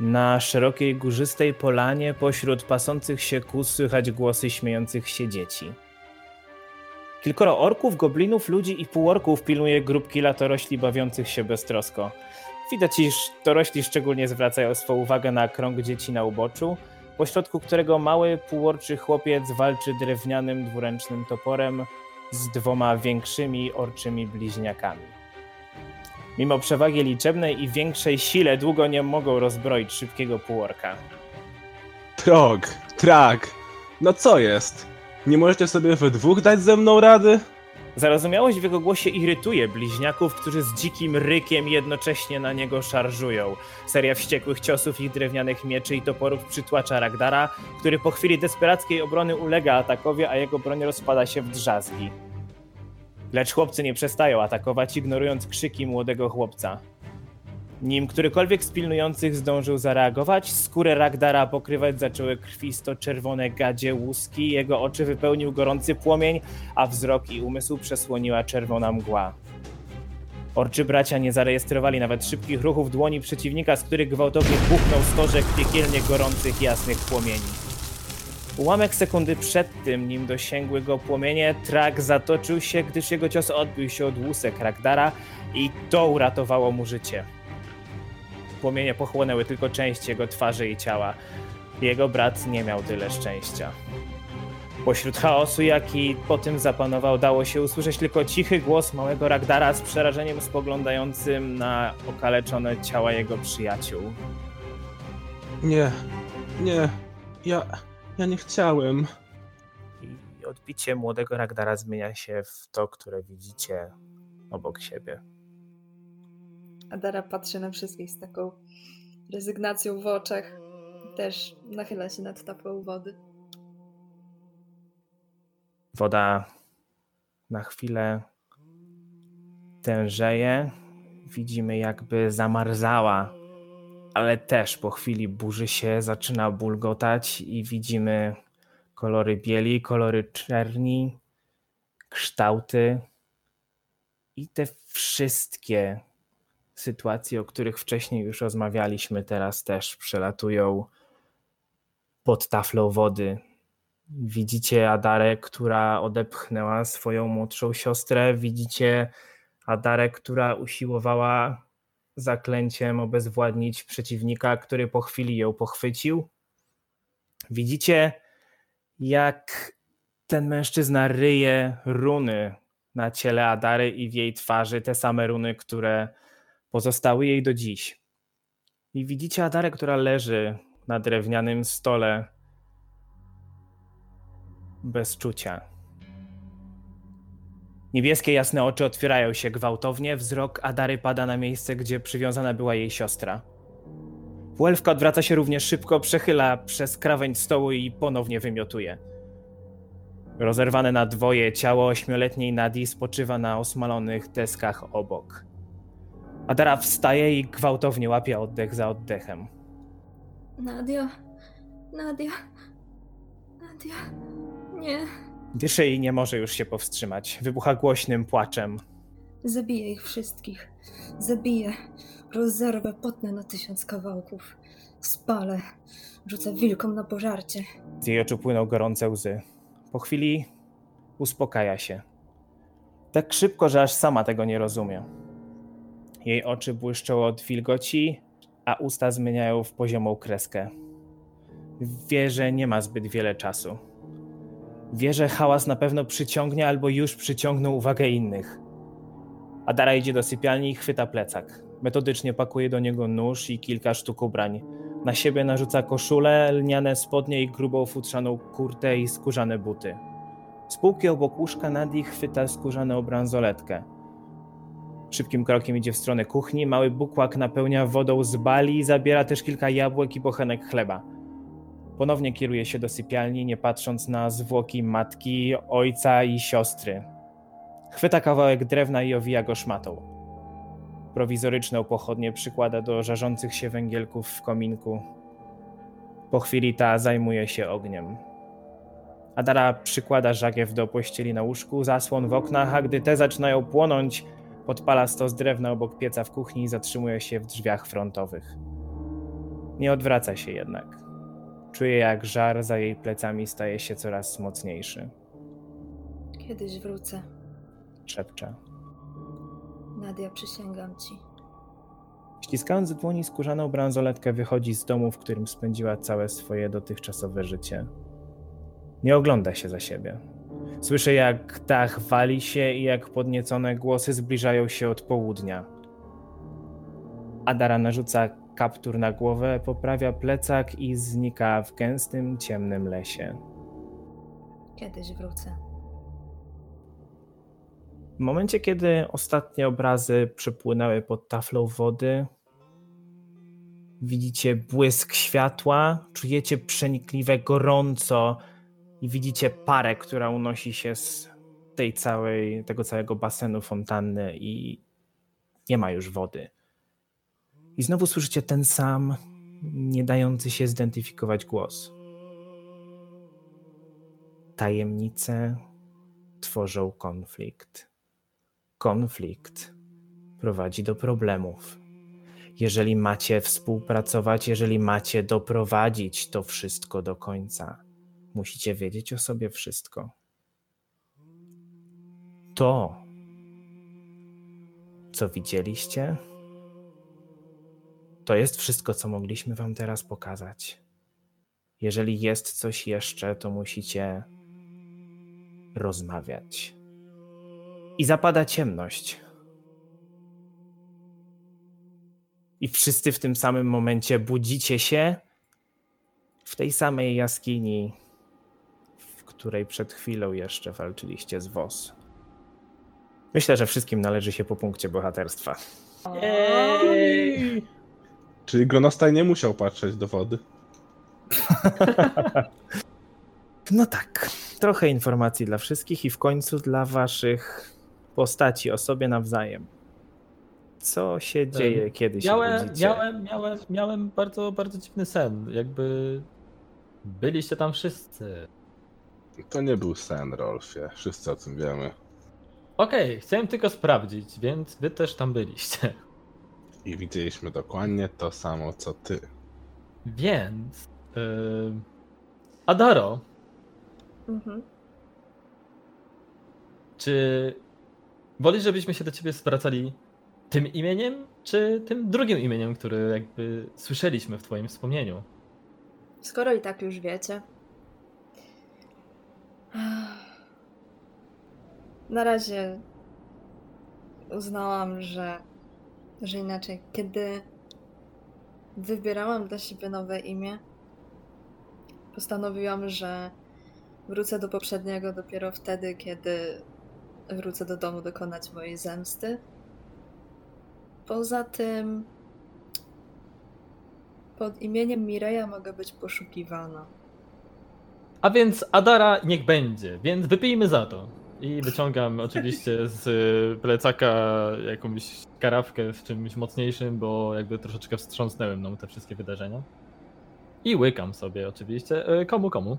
Na szerokiej górzystej polanie pośród pasących się kóz słychać głosy śmiejących się dzieci. Kilkoro orków, goblinów, ludzi i półorków pilnuje grupki latorośli bawiących się beztrosko. Widać, iż dorośli szczególnie zwracają swą uwagę na krąg dzieci na uboczu, pośrodku którego mały półorczy chłopiec walczy drewnianym dwuręcznym toporem z dwoma większymi orczymi bliźniakami. Mimo przewagi liczebnej i większej sile długo nie mogą rozbroić szybkiego półorka. Trog, trak. No co jest? Nie możecie sobie we dwóch dać ze mną rady? Zarozumiałość w jego głosie irytuje bliźniaków, którzy z dzikim rykiem jednocześnie na niego szarżują. Seria wściekłych ciosów ich drewnianych mieczy i toporów przytłacza Ragdara, który po chwili desperackiej obrony ulega atakowi, a jego broń rozpada się w drzazgi. Lecz chłopcy nie przestają atakować, ignorując krzyki młodego chłopca. Nim którykolwiek z pilnujących zdążył zareagować, skórę Ragdara pokrywać zaczęły krwisto-czerwone gadzie łuski, jego oczy wypełnił gorący płomień, a wzrok i umysł przesłoniła czerwona mgła. Orczy bracia nie zarejestrowali nawet szybkich ruchów dłoni przeciwnika, z których gwałtownie buchnął stożek piekielnie gorących, jasnych płomieni. Ułamek sekundy przed tym, nim dosięgły go płomienie, Trak zatoczył się, gdyż jego cios odbił się od łusek Ragdara i to uratowało mu życie. płomienie pochłonęły tylko część jego twarzy i ciała. Jego brat nie miał tyle szczęścia. Pośród chaosu, jaki po tym zapanował, dało się usłyszeć tylko cichy głos małego Ragdara z przerażeniem spoglądającym na okaleczone ciała jego przyjaciół. Nie, nie, ja, ja nie chciałem. I odbicie młodego Ragdara zmienia się w to, które widzicie obok siebie. Adara patrzy na wszystkich z taką rezygnacją w oczach. Też nachyla się nad taplą wody. Woda na chwilę tężeje. Widzimy, jakby zamarzała, ale też po chwili burzy się, zaczyna bulgotać i widzimy kolory bieli, kolory czerni, kształty i te wszystkie sytuacje, o których wcześniej już rozmawialiśmy, teraz też przelatują pod taflą wody. Widzicie Adarę, która odepchnęła swoją młodszą siostrę. Widzicie Adarę, która usiłowała zaklęciem obezwładnić przeciwnika, który po chwili ją pochwycił. Widzicie, jak ten mężczyzna ryje runy na ciele Adary i w jej twarzy, te same runy, które pozostały jej do dziś. I widzicie Adarę, która leży na drewnianym stole bez czucia. Niebieskie jasne oczy otwierają się gwałtownie, wzrok Adary pada na miejsce, gdzie przywiązana była jej siostra. Puelfka odwraca się również szybko, przechyla przez krawędź stołu i ponownie wymiotuje. Rozerwane na dwoje ciało ośmioletniej Nadi spoczywa na osmalonych deskach obok. Adara wstaje i gwałtownie łapie oddech za oddechem. Nadia, Nadia, Nadia, nie. Dyszy i nie może już się powstrzymać. Wybucha głośnym płaczem. Zabiję ich wszystkich. Zabiję. Rozerwę, potnę na tysiąc kawałków. Spalę. Rzucę wilkom na pożarcie. Z jej oczu płyną gorące łzy. Po chwili uspokaja się. Tak szybko, że aż sama tego nie rozumie. Jej oczy błyszczą od wilgoci, a usta zmieniają w poziomą kreskę. Wie, że nie ma zbyt wiele czasu. Wie, że hałas na pewno przyciągnie albo już przyciągnął uwagę innych. Adara idzie do sypialni i chwyta plecak. Metodycznie pakuje do niego nóż i kilka sztuk ubrań. Na siebie narzuca koszulę, lniane spodnie i grubą futrzaną kurtę i skórzane buty. Z półki obok łóżka Nadi chwyta skórzane bransoletkę. Szybkim krokiem idzie w stronę kuchni, mały bukłak napełnia wodą z bali i zabiera też kilka jabłek i bochenek chleba. Ponownie kieruje się do sypialni, nie patrząc na zwłoki matki, ojca i siostry. Chwyta kawałek drewna i owija go szmatą. Prowizoryczną pochodnię przykłada do żarzących się węgielków w kominku. Po chwili ta zajmuje się ogniem. Adara przykłada żagiew do pościeli na łóżku, zasłon w oknach, a gdy te zaczynają płonąć, podpala stos drewna obok pieca w kuchni i zatrzymuje się w drzwiach frontowych. Nie odwraca się jednak. Czuje, jak żar za jej plecami staje się coraz mocniejszy. Kiedyś wrócę. Szepcze. Nadia, przysięgam ci. Ściskając w dłoni skórzaną bransoletkę, wychodzi z domu, w którym spędziła całe swoje dotychczasowe życie. Nie ogląda się za siebie. Słyszy, jak dach wali się i jak podniecone głosy zbliżają się od południa. Adara narzuca kaptur na głowę, poprawia plecak i znika w gęstym, ciemnym lesie. Kiedyś wrócę. W momencie, kiedy ostatnie obrazy przepłynęły pod taflą wody, widzicie błysk światła, czujecie przenikliwe gorąco i widzicie parę, która unosi się z tej całej, tego całego basenu fontanny i nie ma już wody. I znowu słyszycie ten sam, nie dający się zidentyfikować głos. Tajemnice tworzą konflikt. Konflikt prowadzi do problemów. Jeżeli macie współpracować, jeżeli macie doprowadzić to wszystko do końca, musicie wiedzieć o sobie wszystko. To, co widzieliście, to jest wszystko, co mogliśmy wam teraz pokazać. Jeżeli jest coś jeszcze, to musicie rozmawiać. I zapada ciemność. I wszyscy w tym samym momencie budzicie się w tej samej jaskini, w której przed chwilą jeszcze walczyliście z WOS. Myślę, że wszystkim należy się po punkcie bohaterstwa. Jej! Czyli Gronostaj nie musiał patrzeć do wody. (laughs) No tak, trochę informacji dla wszystkich i w końcu dla waszych postaci o sobie nawzajem. Co się dzieje, kiedy się Miałem, budzicie? miałem, miałem, miałem bardzo, bardzo dziwny sen. Jakby byliście tam wszyscy. To nie był sen, Rolfie. Wszyscy o tym wiemy. Okej, chciałem tylko sprawdzić, więc wy też tam byliście. I widzieliśmy dokładnie to samo, co ty. Więc. Yy... Adaro, Mhm. czy wolisz, żebyśmy się do ciebie zwracali tym imieniem, czy tym drugim imieniem, które jakby słyszeliśmy w twoim wspomnieniu? Skoro i tak już wiecie. Na razie uznałam, że, że inaczej. Kiedy wybierałam dla siebie nowe imię, postanowiłam, że wrócę do poprzedniego dopiero wtedy, kiedy wrócę do domu dokonać mojej zemsty. Poza tym, pod imieniem Mireja mogę być poszukiwana. A więc Adara niech będzie, więc wypijmy za to. I wyciągam oczywiście z y, plecaka jakąś karawkę z czymś mocniejszym, bo jakby troszeczkę wstrząsnęły mną te wszystkie wydarzenia. I łykam sobie oczywiście. Y, Komu, komu?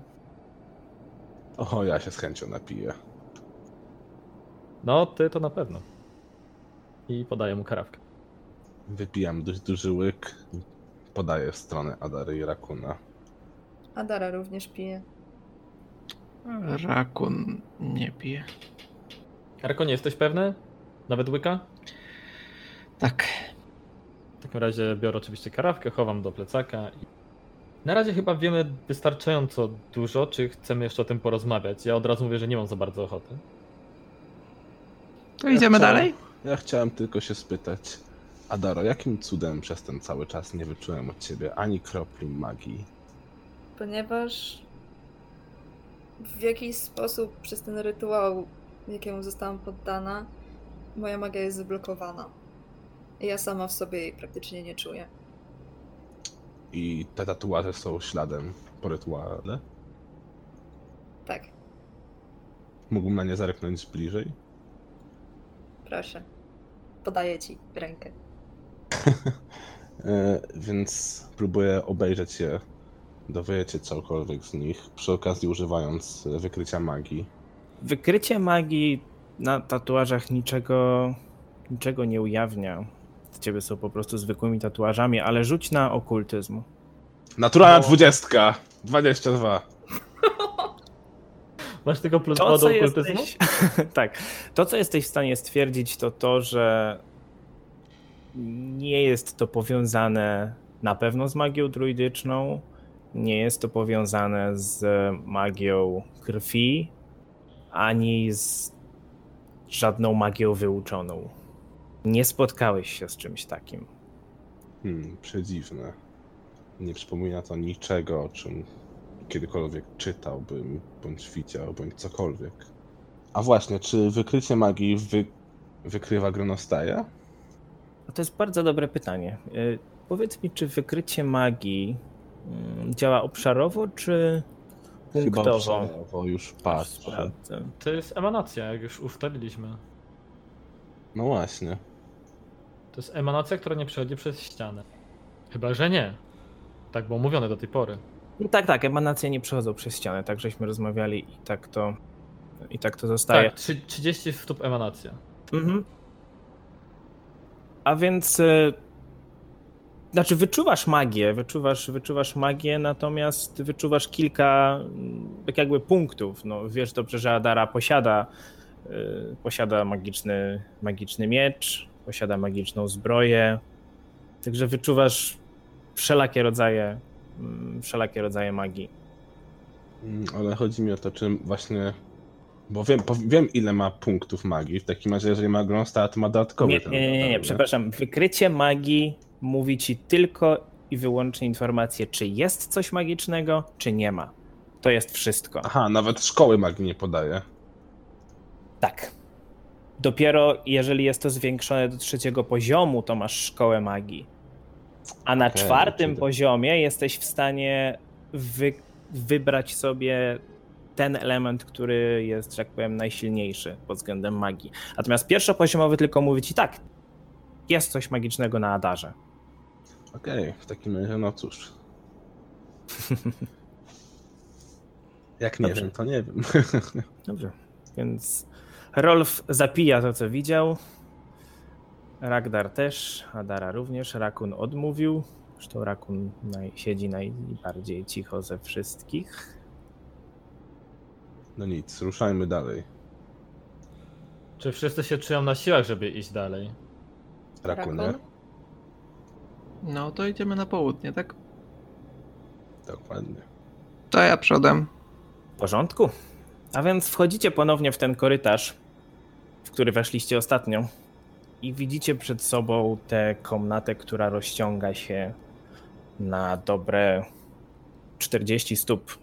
O, ja się z chęcią napiję. No, ty to na pewno. I podaję mu karawkę. Wypijam dość duży łyk. Podaję w stronę Adary i Rakuna. Adara również pije. Rakun nie pije. Nie jesteś pewny? Nawet łyka? Tak. W takim razie biorę oczywiście karawkę, chowam do plecaka i na razie chyba wiemy wystarczająco dużo, czy chcemy jeszcze o tym porozmawiać. Ja od razu mówię, że nie mam za bardzo ochoty. To idziemy chciałem- dalej? Ja chciałem tylko się spytać. Adaro, jakim cudem przez ten cały czas nie wyczułem od ciebie ani kropli magii? Ponieważ w jakiś sposób przez ten rytuał, jakiemu zostałam poddana, moja magia jest zablokowana. I ja sama w sobie jej praktycznie nie czuję. I te tatuaże są śladem po rytuale? Tak, Mógłbym na nie zerknąć bliżej? proszę. Podaję ci rękę. (laughs) E, więc próbuję obejrzeć je, dowiedzieć się cokolwiek z nich, przy okazji używając e, wykrycia magii. Wykrycie magii na tatuażach niczego, niczego nie ujawnia. Z ciebie są po prostu zwykłymi tatuażami, ale rzuć na okultyzm. Naturalna No. dwudziestka! 22. (laughs) Masz tylko plus To, do okultyzmu? jesteś, (laughs) tak, to, co jesteś w stanie stwierdzić, to to, że nie jest to powiązane na pewno z magią druidyczną, nie jest to powiązane z magią krwi, ani z żadną magią wyuczoną. Nie spotkałeś się z czymś takim. Hmm, przedziwne. Nie przypomina to niczego, o czym kiedykolwiek czytałbym, bądź widział, bądź cokolwiek. A właśnie, czy wykrycie magii wy... wykrywa Gronostaja? No to jest bardzo dobre pytanie. Y, Powiedz mi, czy wykrycie magii działa obszarowo, czy Chyba punktowo? obszarowo już. Sprawdzę. To jest emanacja, jak już ustaliliśmy. No właśnie. To jest emanacja, która nie przechodzi przez ścianę. Chyba, że nie. Tak było mówione do tej pory. No tak, tak, emanacje nie przechodzą przez ścianę, tak żeśmy rozmawiali i tak to, i tak to zostaje. Tak, trzy- 30 stóp emanacja. Mhm. A więc. Znaczy, wyczuwasz magię, wyczuwasz, wyczuwasz magię, natomiast wyczuwasz kilka mm, tak jakby punktów. No, wiesz dobrze, że Adara posiada, y, posiada magiczny, magiczny miecz, posiada magiczną zbroję. Także wyczuwasz wszelakie rodzaje, mm, wszelakie rodzaje magii. Mm, Ale chodzi mi o to, czy właśnie. Bo wiem, wiem ile ma punktów magii. W takim razie, jeżeli ma Gronstar, to ma dodatkowy Nie, nie, nie, nie, przepraszam. Wykrycie magii mówi ci tylko i wyłącznie informację, czy jest coś magicznego, czy nie ma. To jest wszystko. Aha, nawet szkoły magii nie podaje. Tak. Dopiero jeżeli jest to zwiększone do trzeciego poziomu, to masz szkołę magii. A na Okej, czwartym czyli- poziomie jesteś w stanie wy, wybrać sobie ten element, który jest, tak powiem, najsilniejszy pod względem magii. Natomiast pierwszopoziomowy tylko mówi ci tak, jest coś magicznego na Adarze. Okej, w takim razie, no cóż. (laughs) Jak nie Dobrze. wiem, to nie wiem. (laughs) Dobrze. Więc Rolf zapija to, co widział. Ragdar też, Adara również. Rakun odmówił. Zresztą Rakun naj, siedzi najbardziej cicho ze wszystkich. No nic, ruszajmy dalej. Czy wszyscy się czują na siłach, żeby iść dalej? Rakunie. Rakun? No to idziemy na południe, tak? Dokładnie. To ja przodem. W porządku. A więc wchodzicie ponownie w ten korytarz, w który weszliście ostatnio. I widzicie przed sobą tę komnatę, która rozciąga się na dobre 40 stóp.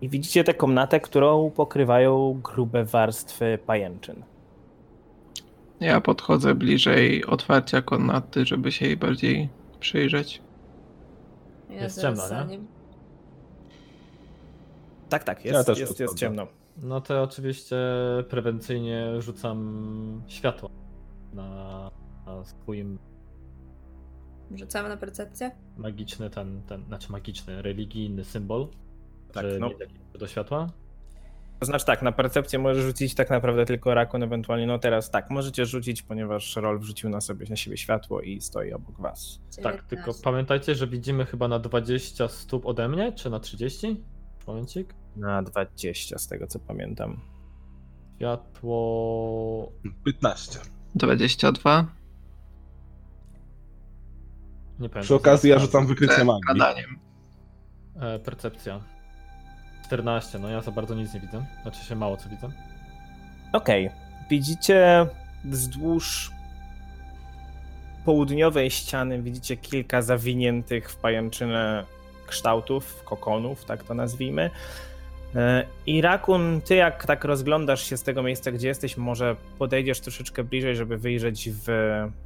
I widzicie tę komnatę, którą pokrywają grube warstwy pajęczyn. Ja podchodzę bliżej otwarcia komnaty, żeby się jej bardziej przyjrzeć. Ja Jest ciemno, nie? Tak, tak, Ja jest, też jest, jest ciemno. No to oczywiście prewencyjnie rzucam światło na, na swój Rzucamy na percepcję? magiczny, ten, ten, znaczy magiczny, religijny symbol. Tak, no. do światła. To znaczy tak, na percepcję możesz rzucić tak naprawdę tylko Rakon, ewentualnie no teraz tak, możecie rzucić, ponieważ Rolf rzucił na sobie na siebie światło i stoi obok was. Tak, tylko 19. pamiętajcie, że widzimy chyba na 20 stóp ode mnie, czy na 30? Momencik. Na 20 z tego co pamiętam. Światło... 15. 22. Nie pamiętam. Przy okazji ja rzucam wykrycie magii. gadaniem. E, percepcja. 14, no ja za bardzo nic nie widzę. Znaczy się mało co widzę. Okej, widzicie wzdłuż południowej ściany widzicie kilka zawiniętych w pajęczynę kształtów, kokonów, tak to nazwijmy. E, I Rakun, ty jak tak rozglądasz się z tego miejsca, gdzie jesteś, może podejdziesz troszeczkę bliżej, żeby wyjrzeć w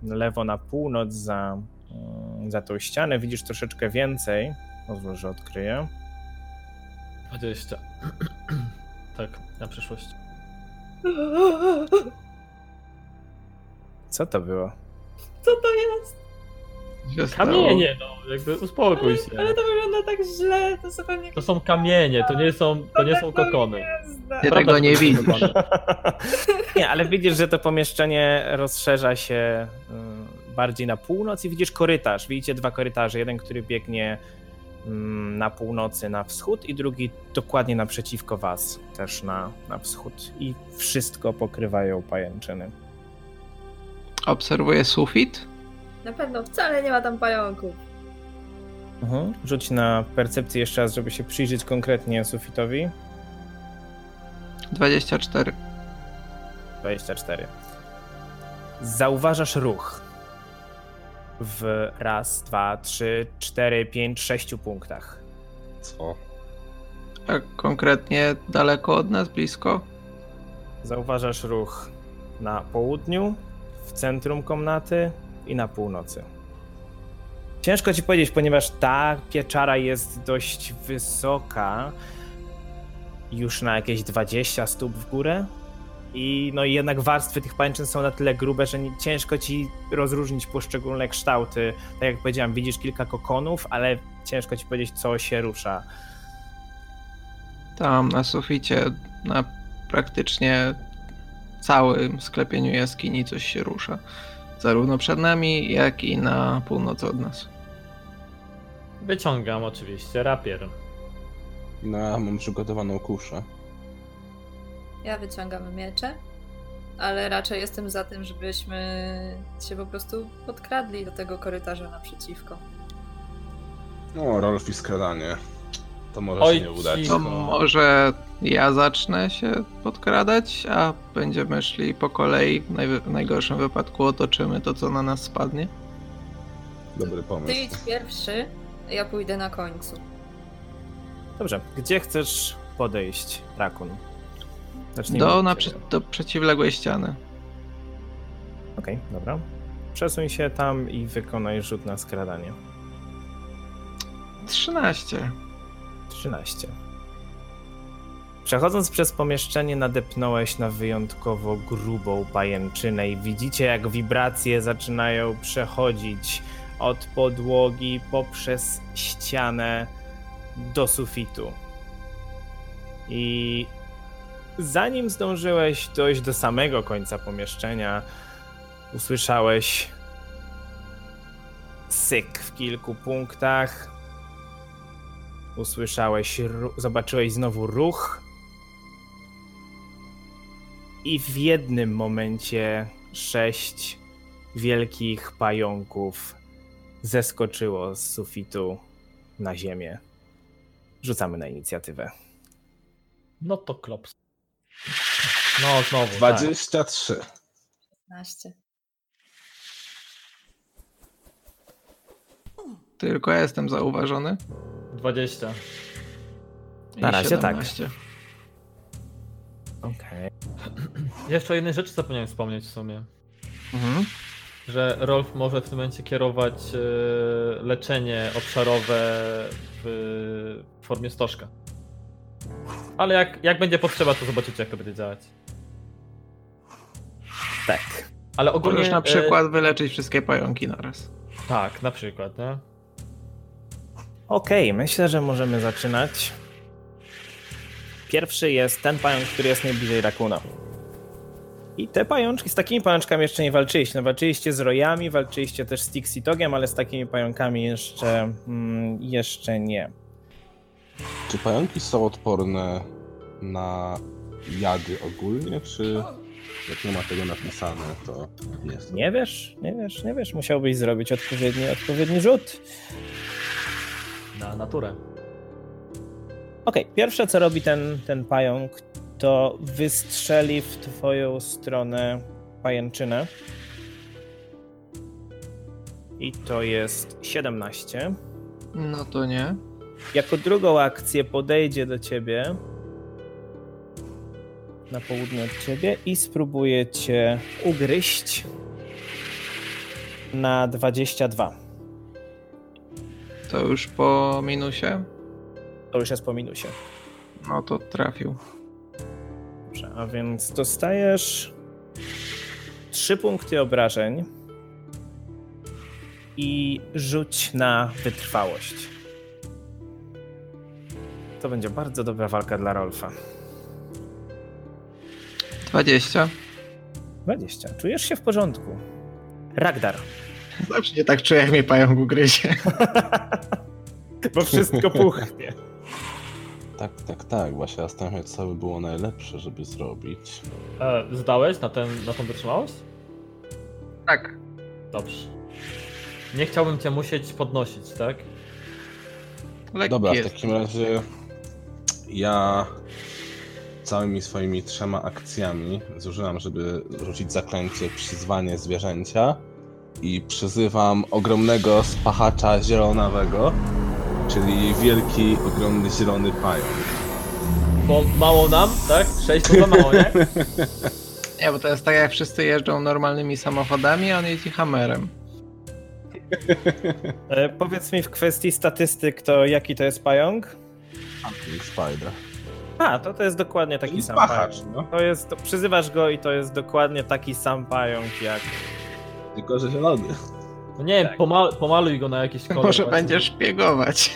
lewo na północ za, mm, za tą ścianę. Widzisz troszeczkę więcej. Pozwól, że odkryję. 20. (clears throat) tak, na przyszłość. Co to było? Co to jest? Kamienie, no, jakby uspokój się. Ale to wygląda tak źle, to zupełnie... To są kamienie, to nie są, to nie są kokony. Gwiazda. Ty Prawda, tego nie to widzisz. kokony. (laughs) Nie, ale widzisz, że to pomieszczenie rozszerza się y, bardziej na północ i widzisz korytarz. Widzicie dwa korytarze. Jeden, który biegnie mm, na północy, na wschód i drugi dokładnie naprzeciwko was, też na, na wschód. I wszystko pokrywają pajęczyny. Obserwuję sufit. Na pewno wcale nie ma tam pająków. Mhm. Rzuć na percepcję jeszcze raz, żeby się przyjrzeć konkretnie sufitowi. 24. 24. Zauważasz ruch w raz, dwa, trzy, cztery, pięć, sześciu punktach. Co? A konkretnie daleko od nas, blisko? Zauważasz ruch na południu, w centrum komnaty i na północy. Ciężko ci powiedzieć, ponieważ ta pieczara jest dość wysoka, już na jakieś 20 stóp w górę. I no i jednak warstwy tych pańczyn są na tyle grube, że nie, ciężko ci rozróżnić poszczególne kształty. Tak jak powiedziałem, widzisz kilka kokonów, ale ciężko ci powiedzieć, co się rusza. Tam na suficie, na praktycznie całym sklepieniu jaskini coś się rusza. Zarówno przed nami, jak i na północ od nas. Wyciągam oczywiście rapier. No, mam przygotowaną kuszę. Ja wyciągam miecze, ale raczej jestem za tym, żebyśmy się po prostu podkradli do tego korytarza naprzeciwko. No, Rolf i skradanie. To może Oj, się nie udać. To może ja zacznę się podkradać, a będziemy szli po kolei. W, najwy- najgorszym wypadku otoczymy to, co na nas spadnie. Dobry Ty pomysł. idź pierwszy, ja pójdę na końcu. Dobrze, gdzie chcesz podejść, Rakun? Do, na, do przeciwległej ściany. Okej, dobra. Przesuń się tam i wykonaj rzut na skradanie. 13. 13. Przechodząc przez pomieszczenie, nadepnąłeś na wyjątkowo grubą pajęczynę i widzicie, jak wibracje zaczynają przechodzić od podłogi poprzez ścianę do sufitu. I zanim zdążyłeś dojść do samego końca pomieszczenia, usłyszałeś syk w kilku punktach, usłyszałeś, zobaczyłeś znowu ruch. I w jednym momencie sześć wielkich pająków zeskoczyło z sufitu na ziemię. Rzucamy na inicjatywę. No to klops. No znowu. Tak. 23. 15. Tylko ja jestem zauważony. 20. I Na razie tak. 17. Okej. (clears throat) Jeszcze o jednej rzeczy zapomniałem wspomnieć w sumie. Mhm. Że Rolf może w tym momencie kierować e, leczenie obszarowe w formie stożka. Ale jak, jak będzie potrzeba, to zobaczycie, jak to będzie działać. Tak. Ale ogólnie. Możesz na e, przykład wyleczyć wszystkie pająki naraz. tak, na przykład, nie? Okej, myślę, że możemy zaczynać. Pierwszy jest ten pająk, który jest najbliżej Rakuna. I te pajączki, z takimi pajączkami jeszcze nie walczyliście. No, walczyliście z rojami, walczyliście też z Tixitogiem, ale z takimi pająkami jeszcze, mm, jeszcze nie. Czy pająki są odporne na jady ogólnie, czy jak nie ma tego napisane, to nie są? Nie wiesz, nie wiesz, nie wiesz. Musiałbyś zrobić odpowiedni, odpowiedni rzut. Na naturę. Okej, pierwsze co robi ten, ten pająk, to wystrzeli w twoją stronę pajęczynę. I to jest 17. No to nie. Jako drugą akcję podejdzie do ciebie na południe od ciebie i spróbuje cię ugryźć na 22. To już po minusie. To już jest po minusie. No to trafił. Dobrze, a więc dostajesz 3 punkty obrażeń i rzuć na wytrwałość. To będzie bardzo dobra walka dla Rolfa. 20. 20. Czujesz się w porządku. Ragdar. Zawsze się tak czuję, jak mnie pająk ugryzie. (laughs) Bo wszystko puchnie. Tak, tak, tak. Właśnie co by było najlepsze, żeby zrobić. E, zdałeś na, ten, na tą wytrzymałość? Tak. Dobrze. Nie chciałbym cię musieć podnosić, tak? Lekki Dobra, w jest. takim razie ja całymi swoimi trzema akcjami zużyłam, żeby rzucić zaklęcie przyzwanie zwierzęcia i przyzywam ogromnego spachacza zielonawego, czyli wielki, ogromny zielony pająk. Bo mało nam, tak? 6 to za mało, nie? (laughs) Nie, bo to jest tak jak wszyscy jeżdżą normalnymi samochodami, a on jeździ hammerem. E, powiedz mi w kwestii statystyk, to jaki to jest pająk? Spider. A, to to jest dokładnie taki sam spachacz, pająk. no. To jest, to przyzywasz go i to jest dokładnie taki sam pająk jak... Tylko, że zielony. No nie wiem, Tak. pomal, pomaluj go na jakiś kolor. Może właśnie. będziesz szpiegować.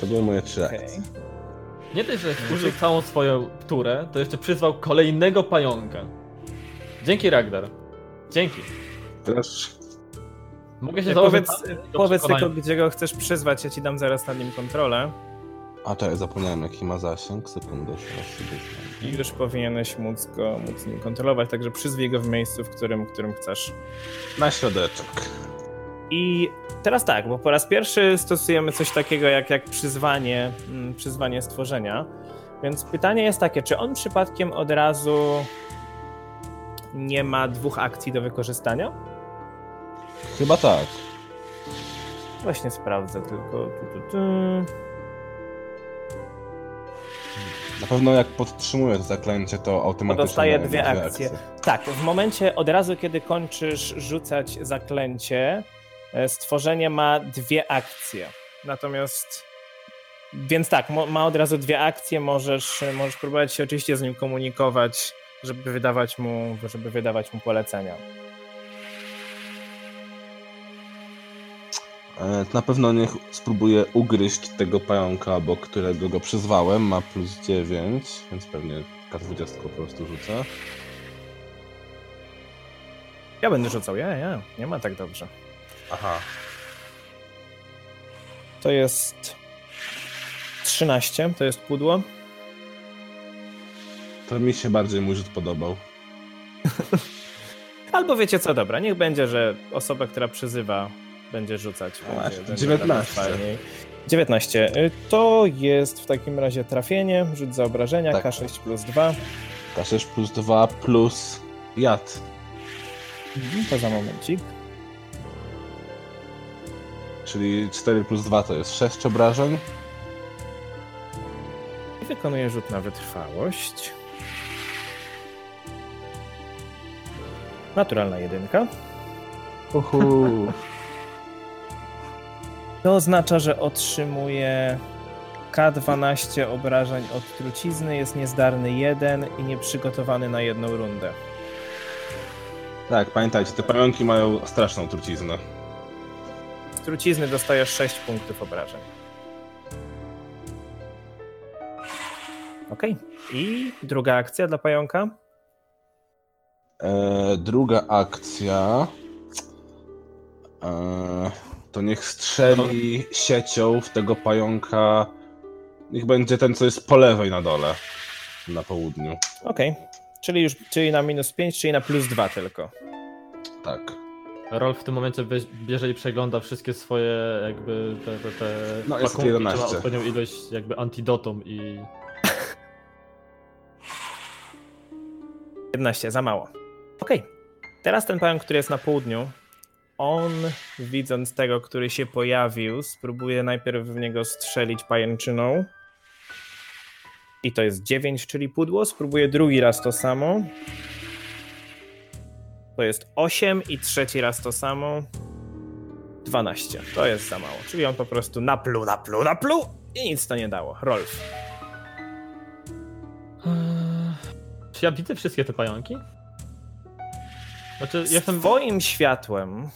To były moje trzy Okej. akcje. Nie dość, że użył całą swoją turę, to jeszcze przyzwał kolejnego pająka. Dzięki Ragdar. Dzięki. Też Mogę się założyć Powiedz, powiedz tylko, gdzie go chcesz przyzwać, ja ci dam zaraz nad nim kontrolę. A czekaj, zapomniałem jaki ma zasięg. Sekundę, I już powinieneś móc go móc nim kontrolować, także przyzwij go w miejscu, w którym, w którym chcesz. Na środeczek. I teraz tak, bo po raz pierwszy stosujemy coś takiego jak, jak przyzwanie, mm, przyzwanie stworzenia. Więc pytanie jest takie, czy on przypadkiem od razu nie ma dwóch akcji do wykorzystania? Chyba tak. Właśnie sprawdzę tylko. Tu, tu, tu. Na pewno jak podtrzymuje to zaklęcie, to automatycznie dostaje dwie akcje. Tak, w momencie od razu, kiedy kończysz rzucać zaklęcie, e, stworzenie ma dwie akcje. Natomiast. Więc tak, ma od razu dwie akcje, możesz, możesz próbować się oczywiście z nim komunikować, żeby wydawać mu, żeby wydawać mu polecenia. Na pewno niech spróbuje ugryźć tego pająka, obok którego go przyzwałem. Ma plus 9, więc pewnie K20 po prostu rzucę. Ja będę rzucał, ja, ja, nie ma tak dobrze. Aha. To jest 13, to jest pudło. To mi się bardziej mój rzut podobał. (laughs) Albo wiecie co, dobra, niech będzie, że osoba, która przyzywa, będzie rzucać. właśnie, Będzie, będzie 19. dawać fajniej. 19. Y, To jest w takim razie trafienie, rzut za obrażenia, Tak. K6 plus 2. K6 plus 2 plus jad. To za momencik. Czyli 4 plus 2 to jest 6 obrażeń. I wykonuję rzut na wytrwałość. Naturalna jedynka. Uhu. (laughs) To oznacza, że otrzymuje K12 obrażeń od trucizny, jest niezdarny 1 i nieprzygotowany na jedną rundę. Tak, pamiętajcie, te pająki mają straszną truciznę. Z trucizny dostajesz 6 punktów obrażeń. Okej. I druga akcja dla pająka. E, druga akcja. E, to niech strzeli siecią w tego pająka. Niech będzie ten, co jest po lewej na dole. Na południu. Okej. Czyli już czyli na minus 5, czyli na plus 2 tylko. Tak. Rolf w tym momencie bierze i przegląda wszystkie swoje jakby te, te, te No, jest pakunki, czy ma 11. odpowiednią ilość jakby antidotum i 11, za mało. Okej. Teraz ten pająk, który jest na południu, on widząc tego, który się pojawił, spróbuje najpierw w niego strzelić pajęczyną. I to jest 9, czyli pudło. Spróbuje drugi raz to samo. To jest 8 i trzeci raz to samo. 12. To jest za mało. Czyli on po prostu napluł, napluł, napluł i nic to nie dało. Rolf. Czy ja widzę wszystkie te pająki? Znaczy, jestem. twoim światłem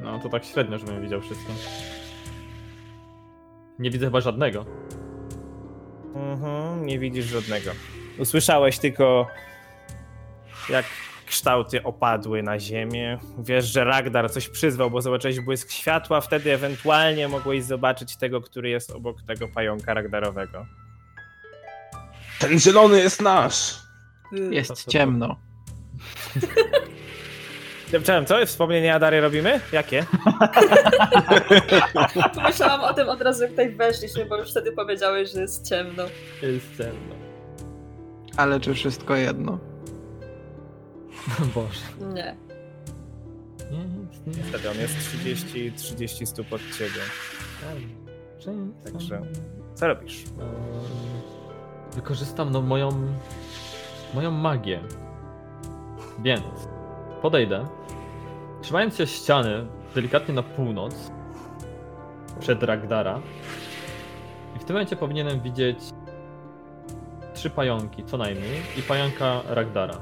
No to tak średnio, żebym widział wszystko. Nie widzę chyba żadnego. Mhm, nie widzisz żadnego. Usłyszałeś tylko, jak kształty opadły na ziemię. Wiesz, że Ragdar coś przyzwał, bo zobaczyłeś błysk światła, wtedy ewentualnie mogłeś zobaczyć tego, który jest obok tego pająka Ragdarowego. Ten zielony jest nasz! Jest ciemno. (laughs) Przepraszam, co? Wspomnienie Adary robimy? Jakie? (laughs) Pomyślałam o tym od razu, jak tutaj weszliśmy, bo już wtedy powiedziałeś, że jest ciemno. Jest ciemno. Ale czy wszystko jedno? (laughs) Boże. Nie. Nie, nic, nie. Wtedy on jest 30, 30 stóp od ciebie. Także- Co robisz? Eee, Wykorzystam no moją. moją magię. Więc podejdę. Trzymając się ściany delikatnie na północ przed Ragdara. I w tym momencie powinienem widzieć trzy pająki, co najmniej, i pająka Ragdara.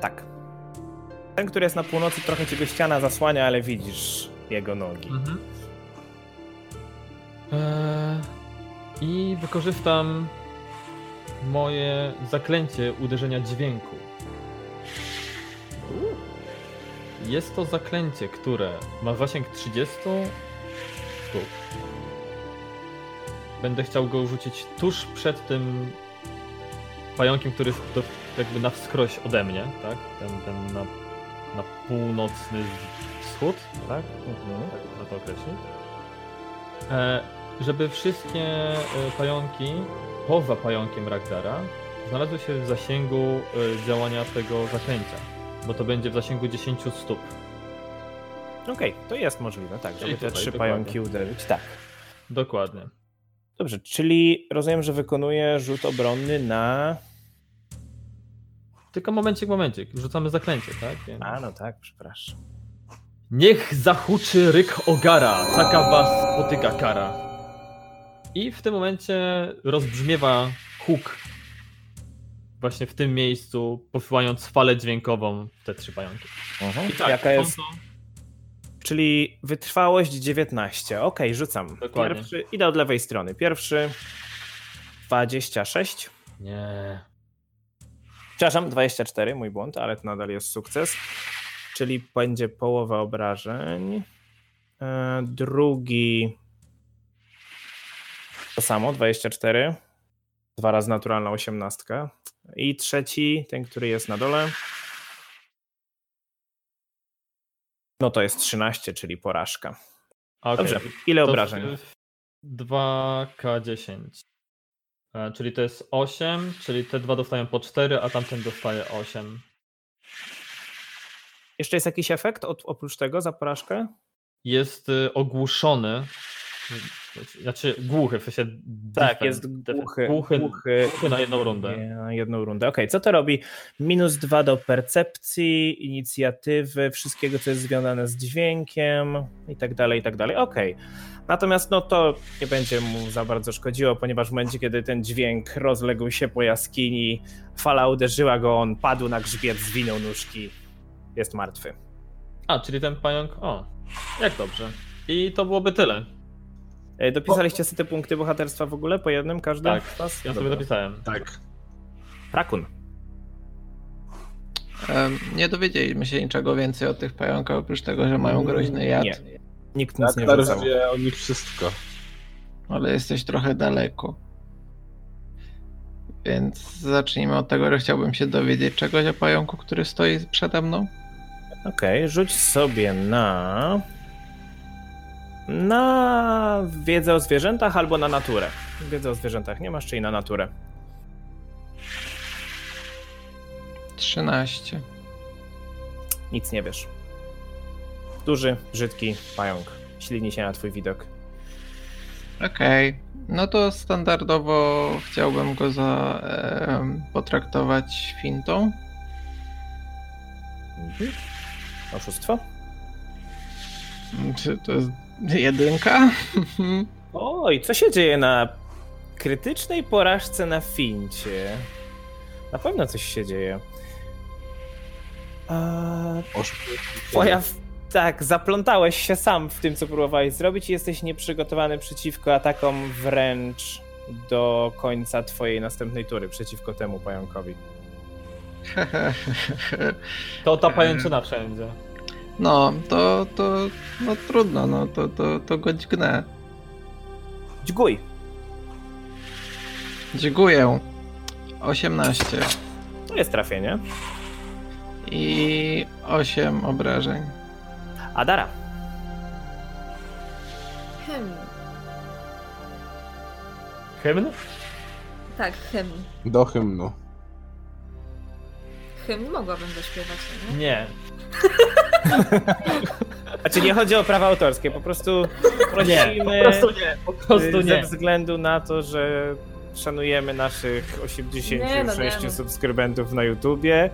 Tak. Ten, który jest na północy, trochę go ściana zasłania, ale widzisz jego nogi. Eee, I wykorzystam moje zaklęcie uderzenia dźwięku. Jest to zaklęcie, które ma zasięg 30 stóp. będę chciał go rzucić tuż przed tym pająkiem, który jest do, jakby na wskroś ode mnie, tak? Ten, ten na, na północny wschód, tak? Mhm. Tak można to określić. E, żeby wszystkie e, pająki poza pająkiem Ragdara znalazły się w zasięgu e, działania tego zaklęcia, bo to będzie w zasięgu 10 stóp. Okej, to jest możliwe, tak, żeby te trzy pająki uderzyć. Tak. Dokładnie. Dobrze, czyli rozumiem, że wykonuje rzut obronny na. Tylko momencik, momencik. Rzucamy zaklęcie, tak? Więc... A, no tak, przepraszam. Niech zahuczy ryk ogara, taka was spotyka kara. I w tym momencie rozbrzmiewa huk. Właśnie w tym miejscu, posyłając falę dźwiękową w te trzy pająki. Mhm. I tak, Jaka jest. to- Czyli wytrwałość 19. Okej, rzucam. Dokładnie. Pierwszy, idę od lewej strony. Pierwszy 26. Nie. Przepraszam, 24, mój błąd, ale to nadal jest sukces. Czyli będzie połowa obrażeń. E, Drugi to samo, 24. Dwa razy naturalna osiemnastka. I trzeci, ten, który jest na dole. No to jest 13, czyli porażka. Okej. Dobrze, ile To obrażeń? w- 2K10. E, Czyli to jest 8, czyli te dwa dostają po 4, a tamten dostaje 8. Jeszcze jest jakiś efekt od, oprócz tego za porażkę? Jest y, ogłuszony. Znaczy głuchy, w sensie. Tak, jest głuchy, Głuchy, głuchy, głuchy na jedną rundę. Na jedną rundę. Okej, co to robi? Minus dwa do percepcji, inicjatywy, wszystkiego, co jest związane z dźwiękiem i tak dalej, i tak dalej. Okej. Natomiast no to nie będzie mu za bardzo szkodziło, ponieważ w momencie, kiedy ten dźwięk rozległ się po jaskini, fala uderzyła go, on padł na grzbiet, zwinął nóżki, jest martwy. A, czyli ten pająk. O, jak dobrze. I to byłoby tyle. E, Dopisaliście sobie te punkty bohaterstwa w ogóle po jednym każdy? Tak? Ja sobie Dobra. dopisałem. Tak. Rakun. Em, Nie dowiedzieliśmy się niczego więcej o tych pająkach, oprócz tego, że mają groźny jad, Nie. Nikt nic nie Tak, rzucał. wie o nich wszystko. ale jesteś trochę daleko. Więc zacznijmy od tego, że chciałbym się dowiedzieć czegoś o pająku, który stoi przede mną. Okej, rzuć sobie na. Na wiedzę o zwierzętach albo na naturę. Wiedzę o zwierzętach nie masz, czyli na naturę. 13. Nic nie wiesz. Duży, brzydki pająk. Ślini się na twój widok. Okej, no to standardowo chciałbym go za, em, potraktować fintą. Mhm. Oszustwo? Czy to jest jedynka? Oj, co się dzieje na krytycznej porażce na fincie? Na pewno coś się dzieje. Twoja. Tak, zaplątałeś się sam w tym, co próbowałeś zrobić i jesteś nieprzygotowany przeciwko atakom wręcz do końca twojej następnej tury, przeciwko temu pająkowi. To ta pajęczyna wszędzie. No, to, to no trudno, no to, to, to go dźgnę. Dźguj! Dziękuję. 18 To jest trafienie. i 8 obrażeń. Adara. Hymn. Hymn? Tak, hymn. Do hymnu. Hymn mogłabym zaśpiewać, no nie? Nie. (laughs) Znaczy nie chodzi o prawa autorskie, po prostu Nie, prosimy po prostu nie. Po prostu y, ze nie. względu na to, że szanujemy naszych 86 Nie, no nie, no. subskrybentów na YouTubie.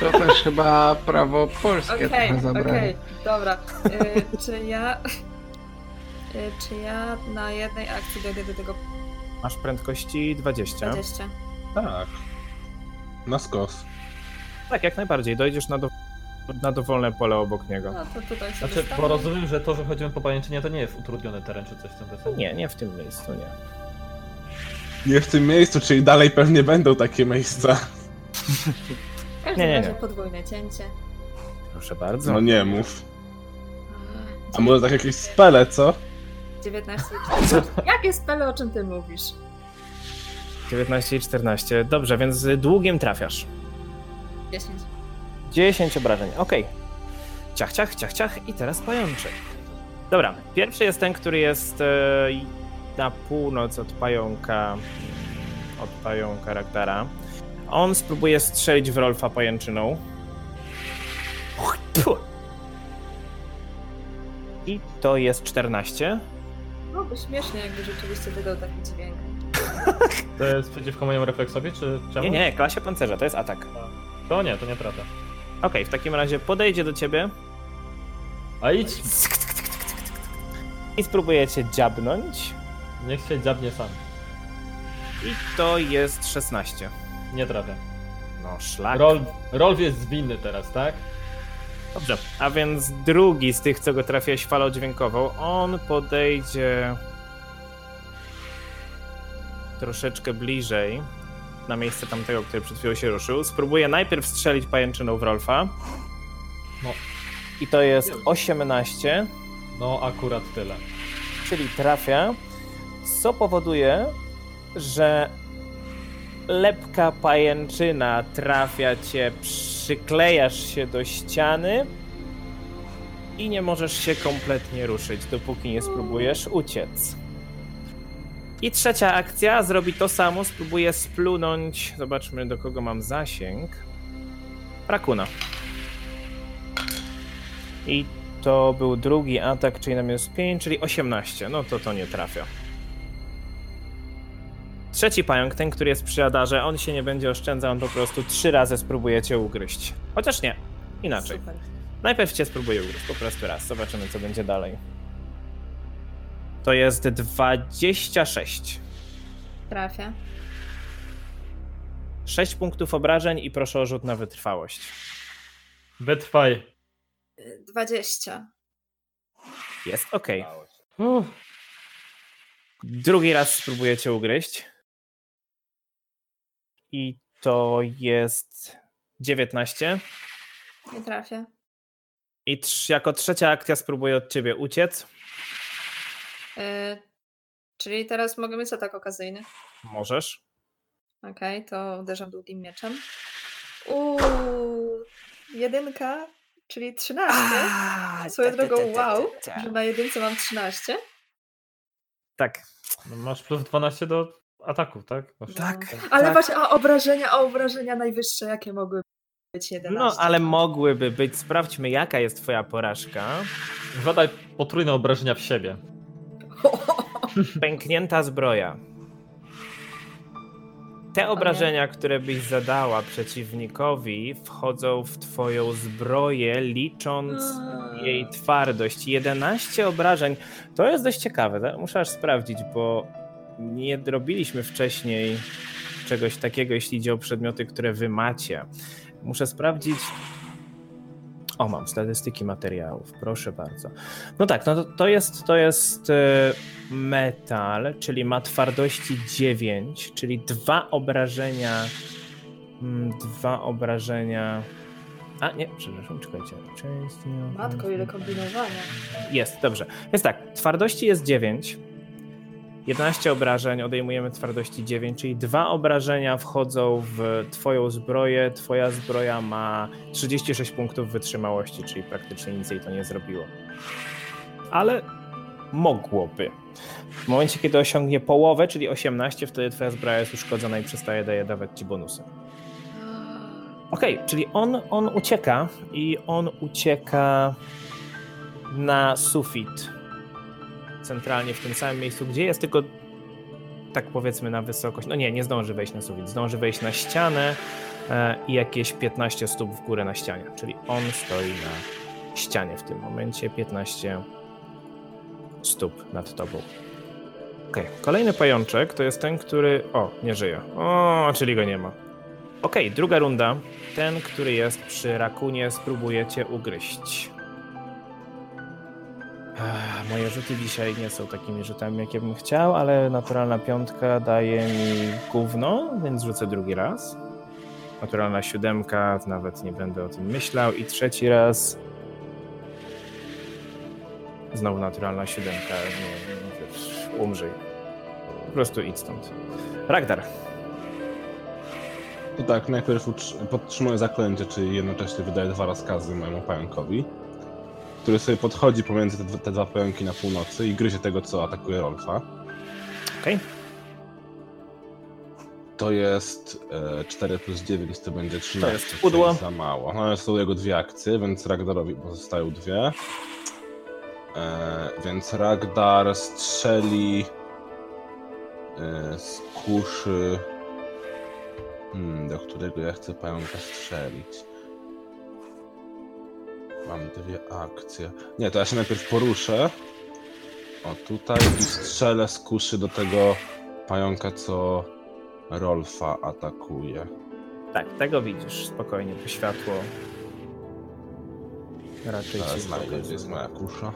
To też chyba prawo polskie trochę zabrali. okej, dobra. Y, czy ja... Y, czy ja na jednej akcji dojdę do tego Masz prędkości 20. 20? Tak. Na skos. Tak, jak najbardziej. Dojdziesz na, do... na dowolne pole obok niego. No to tutaj sobie Znaczy, bo rozumiem, że to, że chodzimy po pajęczynie, to nie jest utrudniony teren czy coś w tym desenie. Nie, nie w tym miejscu, nie. Nie w tym miejscu, czyli dalej pewnie będą takie miejsca. W każdym Nie, nie, razie nie. podwójne cięcie. Proszę bardzo. No nie mów. A, A może tak jakieś spele, co? 19 i 14. (laughs) Jakie spele, o czym ty mówisz? 19 i 14. Dobrze, więc długiem trafiasz. 10. 10 obrażeń, okej. Ciach, ciach, ciach, ciach i teraz pajączek. Dobra, pierwszy jest ten, który jest e, na północ od pająka, od pająka Raktara. On spróbuje strzelić w Rolfa pajęczyną. Puh. I to jest 14. Byłoby śmiesznie, jakby rzeczywiście wydał taki dźwięk. To jest przeciwko mojemu refleksowi, czy czemu? Nie, nie, klasie pancerza, to jest atak. To nie, to nie trafia. Okej, w takim razie podejdzie do ciebie A idź, i spróbuje cię dziabnąć. niech się dziabnie sam. I to jest 16. Nie trafia. No, szlak. Rolf, Rolf jest zwinny teraz, tak? Dobrze, a więc drugi z tych, co go trafiłeś falą dźwiękową, on podejdzie troszeczkę bliżej na miejsce tamtego, który przed chwilą się ruszył. Spróbuje najpierw strzelić pajęczyną w Rolfa. No. I to jest 18, No akurat tyle. czyli trafia, co powoduje, że lepka pajęczyna trafia cię, przyklejasz się do ściany i nie możesz się kompletnie ruszyć, dopóki nie spróbujesz uciec. I trzecia akcja zrobi to samo, spróbuje splunąć. Zobaczmy, do kogo mam zasięg. Rakuna. I to był drugi atak, czyli na minus 5, czyli 18. No to to nie trafia. Trzeci pająk, ten, który jest przy radarze, on się nie będzie oszczędzał, on po prostu trzy razy spróbuje cię ugryźć. Chociaż nie, inaczej. Super. Najpierw cię spróbuję ugryźć, po prostu raz. Zobaczymy, co będzie dalej. To jest 26. Trafia. 6 punktów obrażeń i proszę o rzut na wytrwałość. Wytrwaj. Y, 20. Jest ok. Uff, Drugi raz spróbuję cię ugryźć. I to jest 19. Nie trafia. I trz- jako trzecia akcja spróbuję od ciebie uciec. Y, czyli teraz mogę mieć atak okazyjny. Możesz. Okej, to uderzam długim mieczem. Uuu, jedynka, czyli 13. Swoją drogą, wow, że na jedynce mam 13. Tak. no masz plus 12 do ataków, tak? Masz... Tak. Ale tak. właśnie, a obrażenia, a obrażenia najwyższe, jakie mogły być 11? No, ale mogłyby być. Sprawdźmy, jaka jest twoja porażka. Zadaj potrójne obrażenia w siebie. Pęknięta zbroja. Te obrażenia, które byś zadała przeciwnikowi, wchodzą w twoją zbroję, licząc jej twardość. 11 obrażeń. To jest dość ciekawe. tak? Muszę aż sprawdzić, bo nie robiliśmy wcześniej czegoś takiego, jeśli idzie o przedmioty, które wy macie. Muszę sprawdzić. O, mam statystyki materiałów, proszę bardzo. No tak, no to, to jest, to jest e, metal, czyli ma twardości 9, czyli dwa obrażenia. mm, Dwa obrażenia. A nie, przepraszam, czekajcie. Część, nie, Matko, ile kombinowania. jest, dobrze. Jest tak, twardości jest 9. 11 obrażeń, odejmujemy twardości 9, czyli dwa obrażenia wchodzą w twoją zbroję. Twoja zbroja ma 36 punktów wytrzymałości, czyli praktycznie nic jej to nie zrobiło. Ale mogłoby. W momencie, kiedy osiągnie połowę, czyli 18, wtedy twoja zbroja jest uszkodzona i przestaje daje dawać ci bonusy. Okej, czyli on, on ucieka i on ucieka na sufit. Centralnie w tym samym miejscu, gdzie jest, tylko tak powiedzmy na wysokość. No nie, nie zdąży wejść na sufit. Zdąży wejść na ścianę e, i jakieś 15 stóp w górę na ścianie. Czyli on stoi na ścianie w tym momencie. 15 stóp nad tobą. Okej, kolejny pajączek to jest ten, który. O, nie żyje. O, czyli go nie ma. Okej, druga runda. Ten, który jest przy rakunie, spróbuje cię ugryźć. Ech, Moje rzuty dzisiaj nie są takimi rzutami, jakie bym chciał, ale naturalna piątka daje mi gówno, więc rzucę drugi raz. Naturalna siódemka, nawet nie będę o tym myślał. I trzeci raz. Znowu naturalna siódemka, nie, nie wiesz, umrzyj. Po prostu idź stąd. Ragdar, To tak, najpierw podtrzymuję zaklęcie, czyli jednocześnie wydaję dwa rozkazy mojemu pająkowi, który sobie podchodzi pomiędzy te, dwa- te dwa pająki na północy i gryzie tego, co atakuje Rolfa. okej? To jest e, 4 plus 9, to będzie 13. jest co pudło. jest za mało. No, są jego dwie akcje, więc Ragdarowi pozostają dwie. E, więc Ragdar strzeli e, z kuszy. Hmm, do którego ja chcę pająka strzelić. Mam dwie akcje. Nie, to ja się najpierw poruszę. O, tutaj i strzelę z kuszy do tego pająka, co Rolfa atakuje. Tak, tego widzisz, spokojnie, to światło raczej Teraz ci znajdę, gdzie jest moja kusza.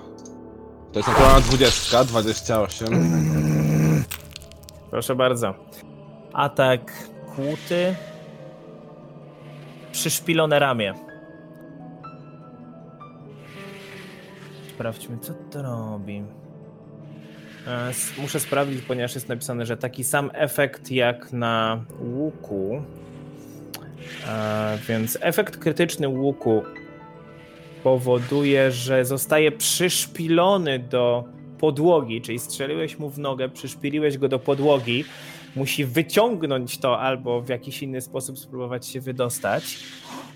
To jest naturalna 20, 28. Proszę bardzo. Atak kłuty. Przyszpilone ramię. Sprawdźmy, co to robi. E, Muszę sprawdzić, ponieważ jest napisane, że taki sam efekt jak na łuku. E, Więc efekt krytyczny łuku powoduje, że zostaje przyszpilony do podłogi, czyli strzeliłeś mu w nogę, przyszpiliłeś go do podłogi, musi wyciągnąć to albo w jakiś inny sposób spróbować się wydostać.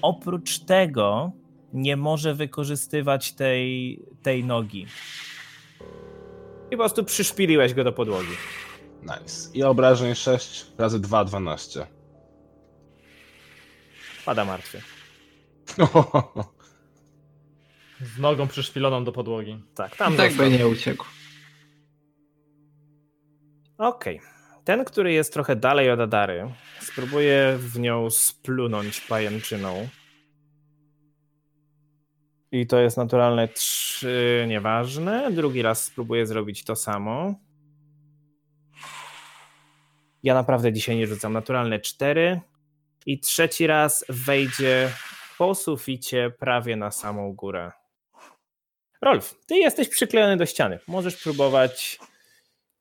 Oprócz tego nie może wykorzystywać tej, tej nogi. I po prostu przyszpiliłeś go do podłogi. Nice. I obrażeń 6 razy 2, 12. Pada martwy. (laughs) Z nogą przyszpiloną do podłogi. Tak, tam tak by nie uciekł. Okej. Ten, który jest trochę dalej od Adary, spróbuje w nią splunąć pajęczyną. I to jest naturalne 3, nieważne. Drugi raz spróbuję zrobić to samo. Ja naprawdę dzisiaj nie rzucam. Naturalne 4. I trzeci raz wejdzie po suficie prawie na samą górę. Rolf, ty jesteś przyklejony do ściany. Możesz próbować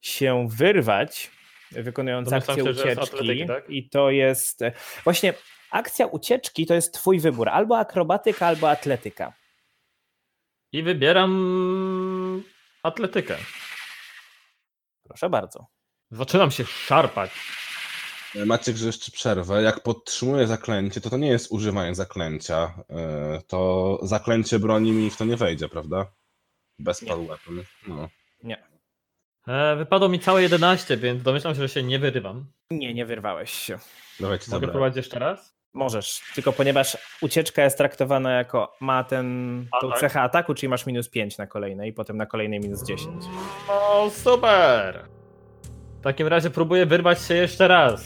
się wyrwać, wykonując akcję się, ucieczki. atletyki, tak? I to jest. e, Właśnie akcja ucieczki to jest Twój wybór. Albo akrobatyka, albo atletyka. I wybieram atletykę. Proszę bardzo. Zaczynam się szarpać. Maciek, że jeszcze przerwę. Jak podtrzymuję zaklęcie, to to nie jest używanie zaklęcia. E, To zaklęcie broni mi w to nie wejdzie, prawda? Bez Nie. weapon. No. Nie. E, wypadło mi całe 11, więc domyślam się, że się nie wyrywam. Nie, nie wyrwałeś się. Dawajcie Mogę zabrać. próbować jeszcze raz? Możesz, tylko ponieważ ucieczka jest traktowana jako ma ten, tą tak? cechę ataku, czyli masz minus 5 na kolejnej i potem na kolejnej minus 10. O, super! W takim razie próbuję wyrwać się jeszcze raz.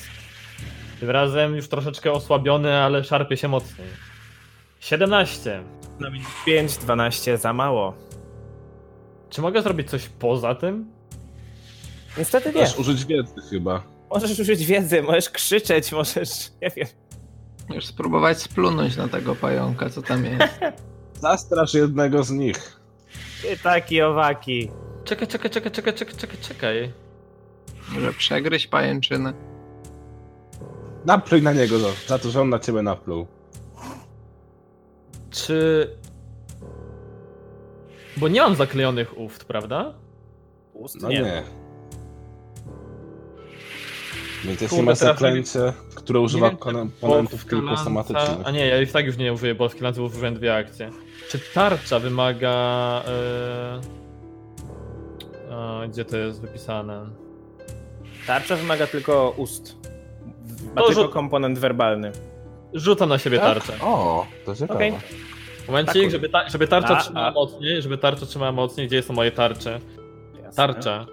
Tym razem już troszeczkę osłabiony, ale szarpie się mocniej. 17. Na minus 5, 12 za mało. Czy mogę zrobić coś poza tym? Niestety nie. Możesz użyć wiedzy chyba. Możesz użyć wiedzy, możesz krzyczeć, możesz, nie wiem. Już spróbować splunąć na tego pająka, co tam jest. (laughs) Zastrasz jednego z nich. Ty taki owaki. Czekaj, czekaj, czekaj, czekaj, czekaj, czekaj, czekaj. Może przegryźć pajęczynę. Napluj na niego za- za to, że on na ciebie napluł. Czy... Bo nie mam zaklejonych uft, prawda? Ust No nie. nie. Więc jeśli Kurde, teraz zaklęcie, które używa komponentów tylko somatycznych. A nie, ja i tak już nie użyję, bo w Kilancu użyłem dwie akcje. Czy tarcza wymaga... e, a, gdzie to jest wypisane? Tarcza wymaga tylko ust. Ma To tylko rzut- komponent werbalny. Rzucam na siebie Tak? tarczę. O, to ciekawe. Okej. Momencik, Tak, żeby, ta, żeby tarcza A, trzymała a. mocniej, żeby tarcza trzymała mocniej. Gdzie są moje tarcze? Jasne. Tarcza.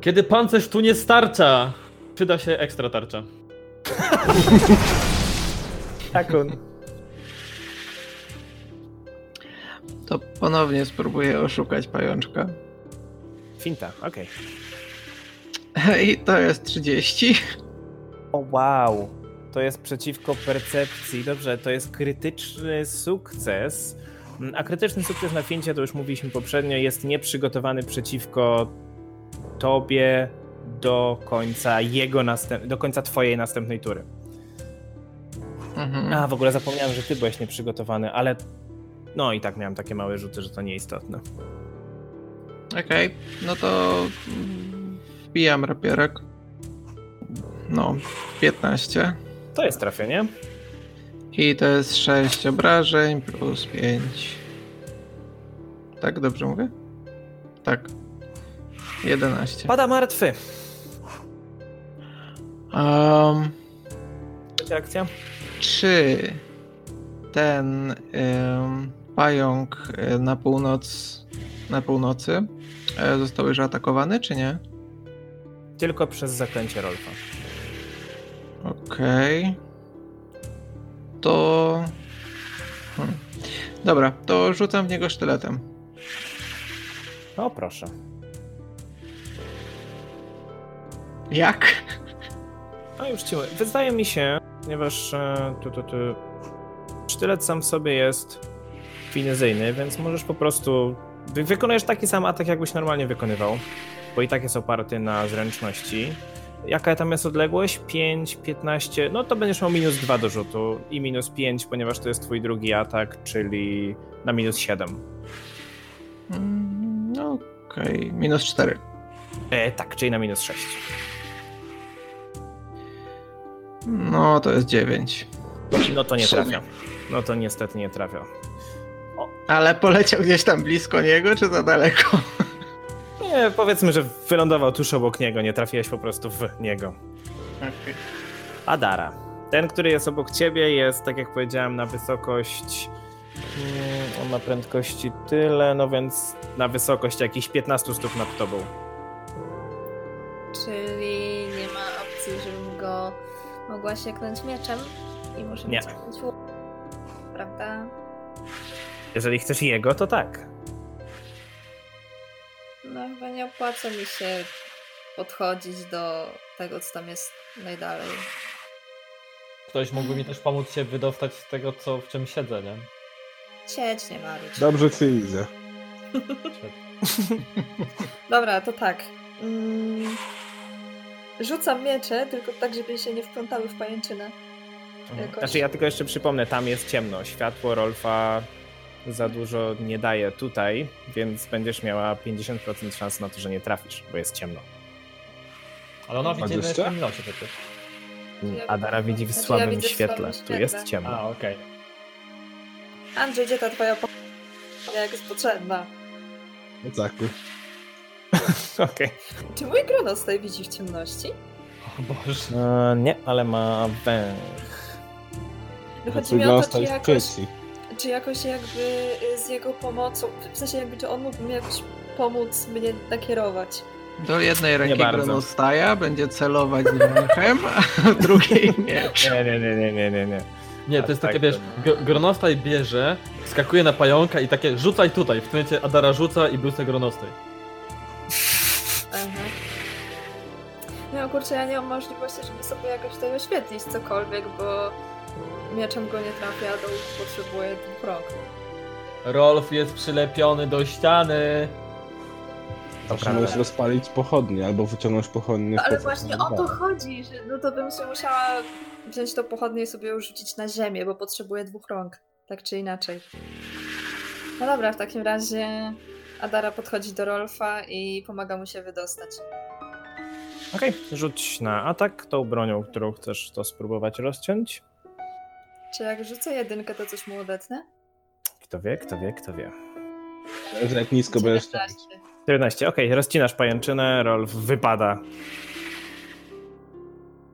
Kiedy pancerz tu nie starcza, przyda się ekstra tarcza. (laughs) Tak on. To ponownie spróbuję oszukać pajączka. Finta, okej. (laughs) I to jest 30. O wow. To jest przeciwko percepcji. Dobrze, to jest krytyczny sukces. Mm, A krytyczny sukces na fincie, to już mówiliśmy poprzednio, jest nieprzygotowany przeciwko tobie do końca jego następ- do końca twojej następnej tury. Mhm. A, w ogóle zapomniałem, że ty byłeś nieprzygotowany, ale no i tak miałem takie małe rzuty, że to nieistotne. Okej, no to wbijam rapierek. No, 15. To jest trafienie. I to jest 6 obrażeń plus 5. Tak, dobrze mówię? Tak. 11. Pada martwy. Um, Trzecia akcja? czy ten ym, pająk y, na północ, na północy y, został już atakowany, czy nie? Tylko przez zaklęcie Rolfa. Okej. To. Hmm. Dobra, to rzucam w niego sztyletem. O proszę. Jak? A już ci mówię. Wydaje mi się, ponieważ e, tu, tu, tu, sztylet sam w sobie jest finezyjny, więc możesz po prostu wy, wykonujesz taki sam atak, jakbyś normalnie wykonywał, bo i tak jest oparty na zręczności. Jaka tam jest odległość? 5, 15, no to będziesz miał minus 2 do rzutu i minus 5, ponieważ to jest twój drugi atak, czyli na minus 7. Mm, no Okej, minus 4. E, tak, czyli na minus 6. No to jest 9. No to nie trafia. No to niestety nie trafia. Ale poleciał gdzieś tam blisko niego, czy za daleko? Nie, powiedzmy, że wylądował tuż obok niego, nie trafiłeś po prostu w niego. Adara. Ten, który jest obok ciebie, jest, tak jak powiedziałem, na wysokość. mm, On ma prędkości tyle, no więc na wysokość jakichś 15 stóp nad tobą. Czyli nie ma opcji, żebym go mogła sieknąć mieczem i muszę mieć Prawda? Jeżeli chcesz jego, to tak. No chyba nie opłaca mi się podchodzić do tego, co tam jest najdalej. Ktoś mógłby mi też pomóc się wydostać z tego, co w czym siedzę, nie? Siedź, nie marudź. Dobrze cię widzę. (laughs) Dobra, to tak. Mm, rzucam miecze, tylko tak, żeby się nie wplątały w pajęczynę. Jakoś. Znaczy, ja tylko jeszcze przypomnę, tam jest ciemno. Światło Rolfa za dużo nie daje tutaj, więc będziesz miała 50% szans na to, że nie trafisz, bo jest ciemno. Ale ona widzi w 20? ciemnocie przecież. Adara widzi w Znaczy, ja słabym w świetle. słabym Tu świetle. jest ciemno. A, okej. Andrzej, gdzie ta twoja po... jak jest potrzebna? Zaku. (laughs) Okej. Czy mój gronostaj widzi w ciemności? O Boże. E, Nie, ale ma węch. No chodzi mi o to, czy jakoś. Czy jakoś jakby y, z jego pomocą, w sensie jakby, czy on mógłby mi jakoś pomóc mnie nakierować. Do jednej ręki gronostaja będzie celować węchem, a drugiej miecz. Nie, nie, nie, nie, nie, nie, nie. Nie, Tak, to jest tak, takie, wiesz, to- gr- gronostaj bierze, skakuje na pająka i takie rzucaj tutaj. W tym momencie Adara rzuca i był sobie gronostaj. Aha. No kurczę, ja nie mam możliwości, żeby sobie jakoś tutaj oświetlić cokolwiek, bo mieczem go nie trafię, a do łuku potrzebuję dwóch rąk. Rolf jest przylepiony do ściany. Zawsze możesz rozpalić pochodnie albo wyciągnąć pochodnie. No, ale właśnie o to chodzi, że no to bym się musiała wziąć to pochodnie i sobie już rzucić na ziemię, bo potrzebuję dwóch rąk, tak czy inaczej. No dobra, w takim razie Adara podchodzi do Rolfa i pomaga mu się wydostać. Okej, rzuć na atak tą bronią, którą chcesz to spróbować rozciąć. Czy jak rzucę jedynkę, to coś mu odetnę? Kto wie, kto wie, kto wie. Zależy jak nisko będziesz 19. ciąć. 14, okej, rozcinasz pajęczynę, Rolf wypada.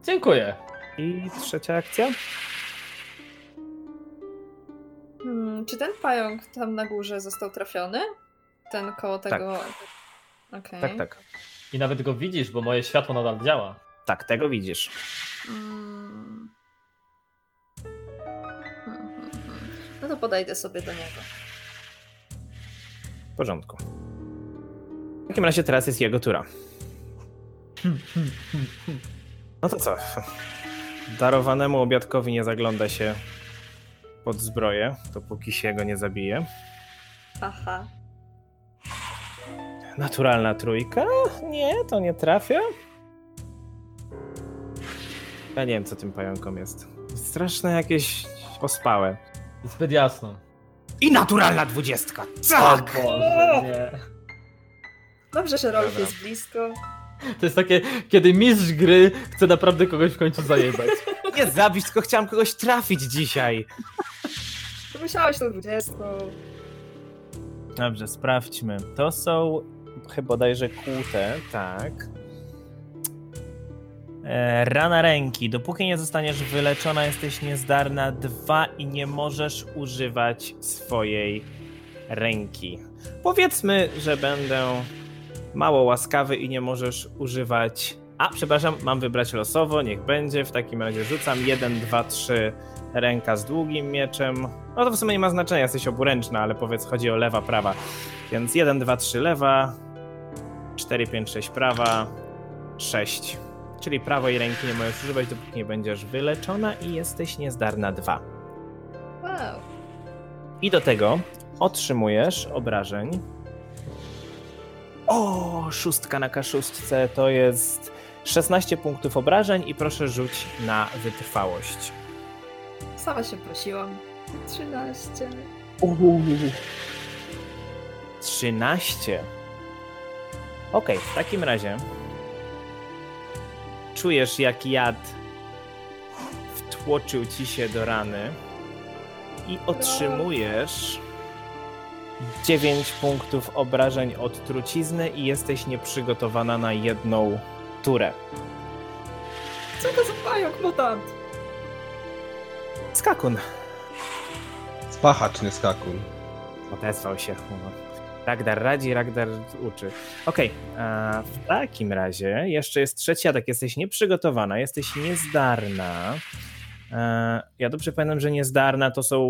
Dziękuję. I trzecia akcja? Hmm, czy ten pająk tam na górze został trafiony? Ten koło tego... Okej. Tak, tak. I nawet go widzisz, bo moje światło nadal działa. Tak, tego widzisz. Mm. Hmm, No to podejdę sobie do niego. W porządku. W takim razie teraz jest jego tura. No to co? Darowanemu obiadkowi nie zagląda się pod zbroję, dopóki się go nie zabije. Haha. Naturalna trójka? Nie, to nie trafia. Ja nie wiem, co tym pająkom jest. Straszne jakieś ospałe. Zbyt jasno. I naturalna dwudziestka! O Tak! Boże, nie. Dobrze, że Rolf Dobra. jest blisko. To jest takie, kiedy mistrz gry chce naprawdę kogoś w końcu zajebać. Nie zabić, tylko chciałem kogoś trafić dzisiaj. To musiałeś tą dwudziestką. Dobrze, sprawdźmy. To są chyba bodajże kłute, tak. E, rana ręki. Dopóki nie zostaniesz wyleczona, jesteś niezdarna dwa i nie możesz używać swojej ręki. Powiedzmy, że będę mało łaskawy i nie możesz używać. A, przepraszam, mam wybrać losowo, niech będzie. W takim razie rzucam 1, 2, 3 ręka z długim mieczem. No to w sumie nie ma znaczenia, jesteś oburęczna, ale powiedz, chodzi o lewa, prawa. Więc 1, 2, 3 lewa, 4, 5, 6 prawa, 6. Czyli prawej ręki nie możesz używać, dopóki nie będziesz wyleczona i jesteś niezdarna 2. Wow. I do tego otrzymujesz obrażeń. O, szóstka na kaszustce to jest 16 punktów obrażeń i proszę rzuć na wytrwałość. Sama się prosiłam. 13. 13. Okej, w takim razie czujesz jak jad wtłoczył ci się do rany i otrzymujesz 9 punktów obrażeń od trucizny i jesteś nieprzygotowana na jedną turę. Co to za pająk mutant? Skakun. Spachacz, nie skakun. Odezwał się. Ragdar radzi, Ragdar uczy. Okej, a w takim razie jeszcze jest trzeci atak. Jesteś nieprzygotowana, jesteś niezdarna. E, Ja dobrze pamiętam, że niezdarna to są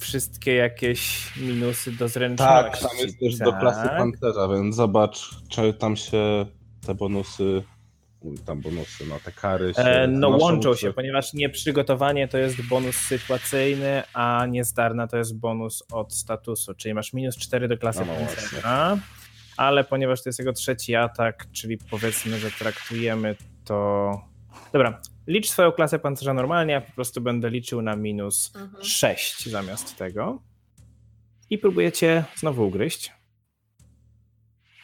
wszystkie jakieś minusy do zręczności. Tak, tam jest też do klasy tak? pancerza, więc zobacz, czy tam się te bonusy, tam bonusy, no te kary się E, No łączą czy- się, ponieważ nieprzygotowanie to jest bonus sytuacyjny, a niezdarna to jest bonus od statusu, czyli masz minus 4 do klasy No, no pancerza, ale ponieważ to jest jego trzeci atak, czyli powiedzmy, że traktujemy to... Dobra, licz swoją klasę pancerza normalnie, ja po prostu będę liczył na minus Mhm. 6 zamiast tego. I próbujecie znowu ugryźć.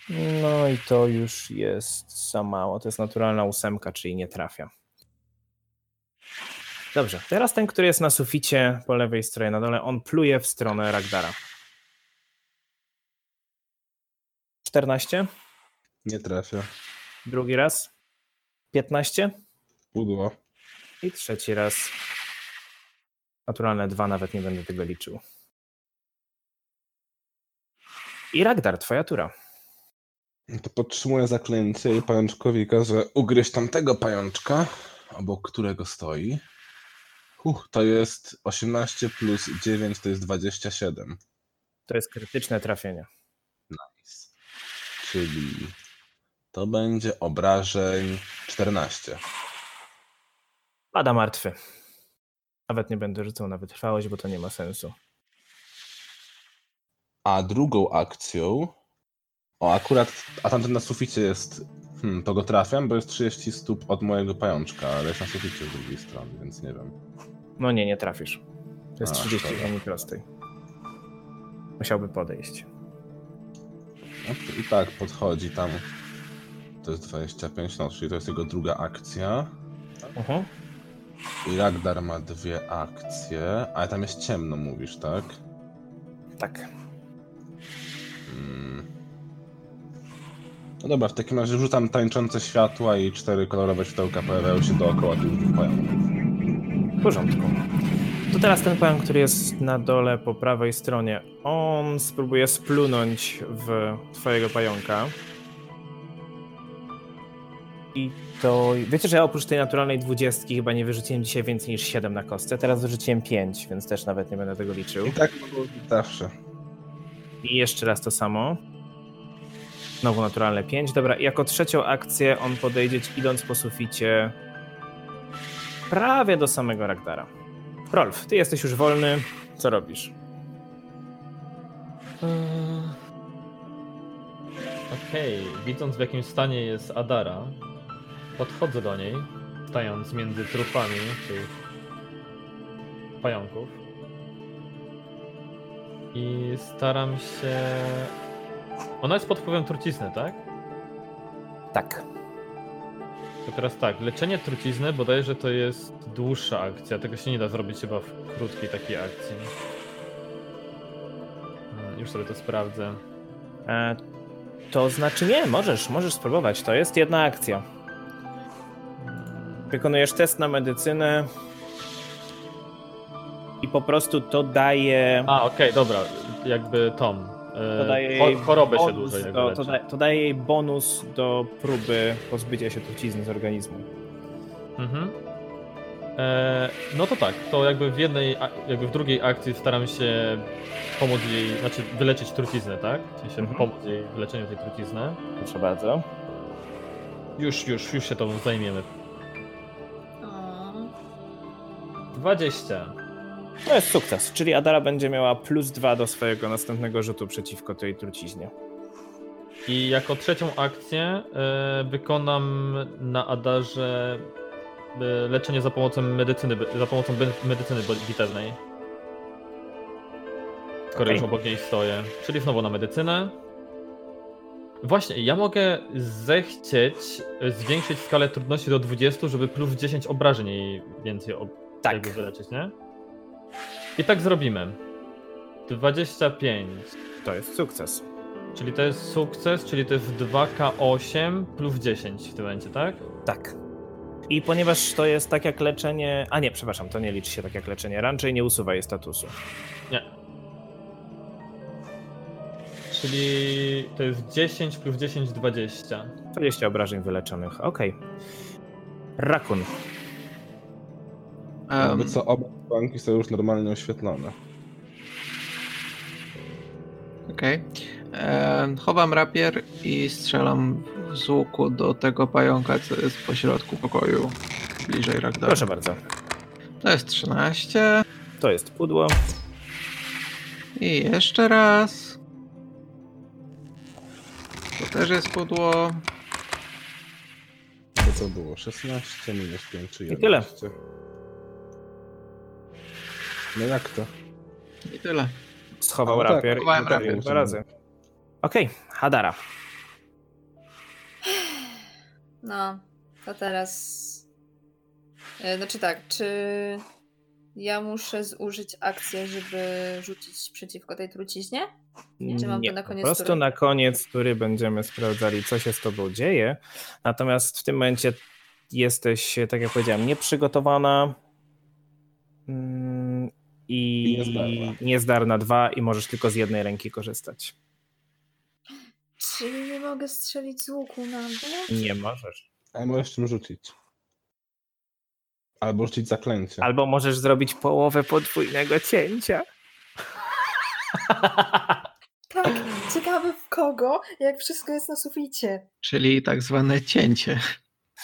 No i to już jest za mało. To jest naturalna ósemka, czyli nie trafia. Dobrze, teraz ten, który jest na suficie po lewej stronie na dole, on pluje w stronę Ragdara. 14, Nie trafia. drugi raz 15 Pudło. i trzeci raz naturalne dwa, nawet nie będę tego liczył. I Ragdar, twoja tura. To podtrzymuję zaklęcie i pajączkowi każę ugryźć tamtego pajączka, obok którego stoi. Uch, to jest 18 plus 9 to jest 27. To jest krytyczne trafienie. Nice. Czyli to będzie obrażeń 14. Pada martwy. Nawet nie będę rzucał na wytrwałość, bo to nie ma sensu. A drugą akcją. O, akurat. A tamten na suficie jest. Hmm, to go trafiam, bo jest 30 stóp od mojego pajączka, ale jest na suficie z drugiej strony, więc nie wiem. No nie, nie trafisz. To jest A, 30 szkoda. w linii prostej. Musiałby podejść. I tak podchodzi tam. To jest 25, no, czyli to jest jego druga akcja. Mhm. I Ragdar ma dwie akcje, ale tam jest ciemno, mówisz, tak? Tak. Mm. No dobra, w takim razie rzucam tańczące światła i cztery kolorowe światełka pojawiają się dookoła tych dwóch pająków. W porządku. To teraz ten pająk, który jest na dole po prawej stronie, on spróbuje splunąć w twojego pająka. I to... Wiecie, że ja oprócz tej naturalnej dwudziestki chyba nie wyrzuciłem dzisiaj więcej niż 7 na kostce. Teraz wyrzuciłem 5, więc też nawet nie będę tego liczył. I tak mogło być zawsze. I jeszcze raz to samo. Znowu naturalne 5. Dobra, jako trzecią akcję on podejdzie idąc po suficie prawie do samego Ragdara. Rolf, ty jesteś już wolny. Co robisz? Eee, Okej, widząc w jakim stanie jest Adara, podchodzę do niej, stając między trupami tych pająków. I staram się. Ona jest pod wpływem trucizny, tak? Tak. To teraz tak, leczenie trucizny bodajże to jest dłuższa akcja. Tego się nie da zrobić chyba w krótkiej takiej akcji. Hmm, Już sobie to sprawdzę. E, to znaczy nie, możesz, możesz spróbować. To jest jedna akcja. Wykonujesz test na medycynę i po prostu to daje. A, okej, dobra. Jakby Tom. E, To daje jej chorobę się bonus dłużej jakby do, to, da, to daje jej bonus do próby pozbycia się trucizny z organizmu. Mhm. E, no to tak, to jakby w jednej, jakby w drugiej akcji staram się pomóc jej, znaczy wyleczyć truciznę, tak? W sensie Mhm. pomóc jej w leczeniu tej trucizny. Proszę bardzo. Już, już, już się tą zajmiemy. O, 20. To jest sukces, czyli Adara będzie miała plus dwa do swojego następnego rzutu przeciwko tej truciźnie. I jako trzecią akcję e, wykonam na Adarze e, leczenie za pomocą medycyny, za pomocą medycyny bitewnej. Skoro Okej. już obok niej stoję. Czyli znowu na medycynę. Właśnie, ja mogę zechcieć zwiększyć skalę trudności do 20, żeby plus 10 obrażeń jej więcej ob- Tak. wyleczyć, nie? I tak zrobimy. 25. To jest sukces. Czyli to jest sukces, czyli to jest 2K8 plus 10 w tym momencie, tak? Tak. I ponieważ to jest tak jak leczenie. A nie, przepraszam, to nie liczy się tak jak leczenie. Raczej nie usuwa jej statusu. Nie. Czyli to jest 10 plus 10, 20. 20 obrażeń wyleczonych. Okej. Rakun. Jakby co, oba banki są już normalnie oświetlone. Okej. Em, Chowam rapier i strzelam z łuku do tego pająka, co jest pośrodku pokoju, bliżej Ragdara. Proszę bardzo. To jest 13. To jest pudło. I jeszcze raz. To też jest pudło. To co było? 16 minus 5 czy I 11? tyle. No jak to? I tyle. Schował no tak, rapier trafił rapier. dwa razy. Okej, Hadara. no, to teraz. E, Znaczy tak, czy ja muszę zużyć akcję, żeby rzucić przeciwko tej truciźnie? Czy mam to Nie, na po koniec prostu tury? na koniec tury będziemy sprawdzali, co się z tobą dzieje. Natomiast w tym momencie jesteś, tak jak powiedziałem, nieprzygotowana mm, i I niezdarna. niezdarna dwa i możesz tylko z jednej ręki korzystać. Czyli nie mogę strzelić z łuku na mnie? Nie możesz. A możesz czym rzucić? Albo rzucić zaklęcie. Albo możesz zrobić połowę podwójnego cięcia. Tak, ciekawe w kogo, jak wszystko jest na suficie. Czyli tak zwane cięcie.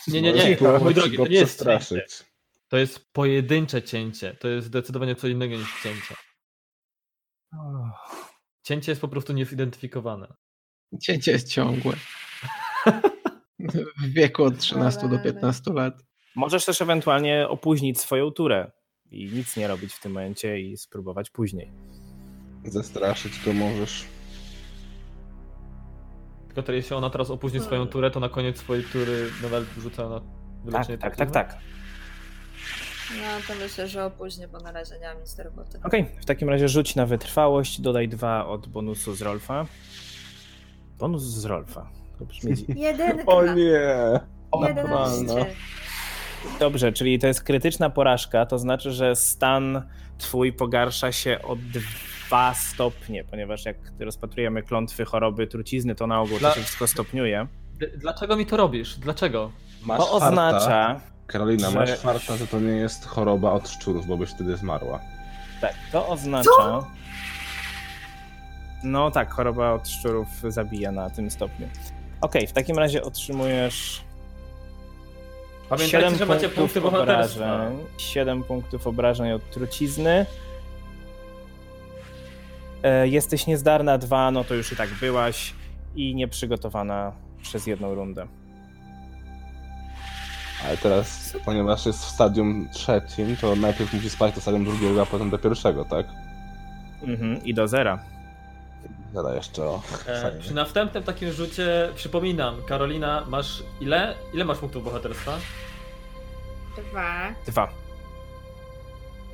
Nie, nie, nie, drogi, go to nie jest cięcie. przestraszyć. To jest pojedyncze cięcie. To jest zdecydowanie co innego niż cięcie. Cięcie jest po prostu niezidentyfikowane. Cięcie jest ciągłe. (laughs) W wieku od 13 do Cholera. 15 lat. Możesz też ewentualnie opóźnić swoją turę i nic nie robić w tym momencie i spróbować później. Zestraszyć to możesz. Tylko to jeśli ona teraz opóźni swoją turę, to na koniec swojej tury nadal rzuca na Tak, wyleczenie tak, tak, trucizny? tak. No to myślę, że opóźnię, bo na razie nie mam nic do roboty. Okej, w takim razie rzuć na wytrwałość, dodaj dwa od bonusu z Rolfa. Bonus z Rolfa. To brzmi (laughs) Jedynka! O nie! Jedenaście. Dobrze, czyli to jest krytyczna porażka, to znaczy, że stan twój pogarsza się o dwa stopnie, ponieważ jak rozpatrujemy klątwy choroby trucizny, to na ogół Dla- to się wszystko stopniuje. D- Dlaczego mi to robisz? Dlaczego? Masz To farta. Karolina, że- masz farta, że to nie jest choroba od szczurów, bo byś wtedy zmarła. tak, to oznacza... No tak, choroba od szczurów zabija na tym stopniu. Okej, w takim razie otrzymujesz Pamiętajcie, 7 że macie punktów punkty bohaterstwa. obrażeń. 7 punktów obrażeń od trucizny. E, jesteś niezdarna, dwa, no to już i tak byłaś i nieprzygotowana przez jedną rundę. Ale teraz, ponieważ jest w stadium trzecim, to najpierw musi spać do stadium drugiego, a potem do pierwszego, tak? Mhm, I do zera. Zada jeszcze o. E, przy następnym takim rzucie, przypominam, Karolina, masz ile? Ile masz punktów bohaterstwa? Dwa. Dwa.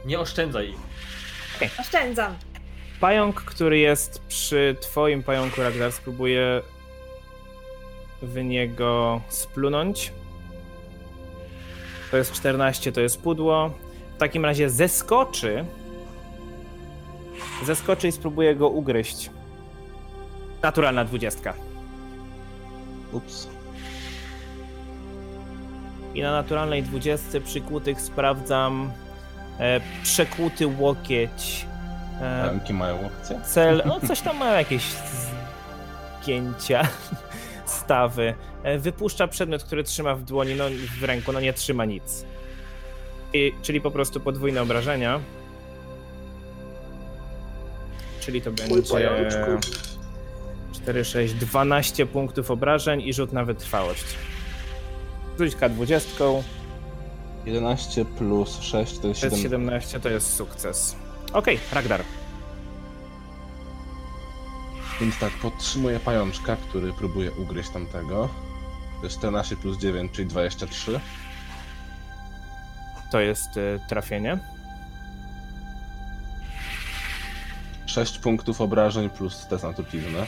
Nie oszczędzaj ich. Oszczędzam. Pająk, który jest przy twoim pająku, Ragnar, spróbuje w niego splunąć. To jest 14, to jest pudło. W takim razie zeskoczy. Zeskoczy i spróbuje go ugryźć. Naturalna dwudziestka. Ups. I na naturalnej dwudziestce przykłutych sprawdzam e, przekłuty łokieć. E, mają łokcie? cel, no (laughs) coś tam ma jakieś zgięcia, stawy. E, Wypuszcza przedmiot, który trzyma w dłoni, no w ręku, no nie trzyma nic. I, czyli po prostu podwójne obrażenia. Czyli to będzie 4, 6, 12 punktów obrażeń i rzut na wytrwałość. Rzuć K20, 11 plus 6 to jest to jest 7. 17, to jest sukces. Okej, Ragnar. Więc tak, podtrzymuję pajączka, który próbuje ugryźć tamtego. To jest 14 plus 9, czyli 23. To jest y, trafienie. 6 punktów obrażeń plus test na truciznę.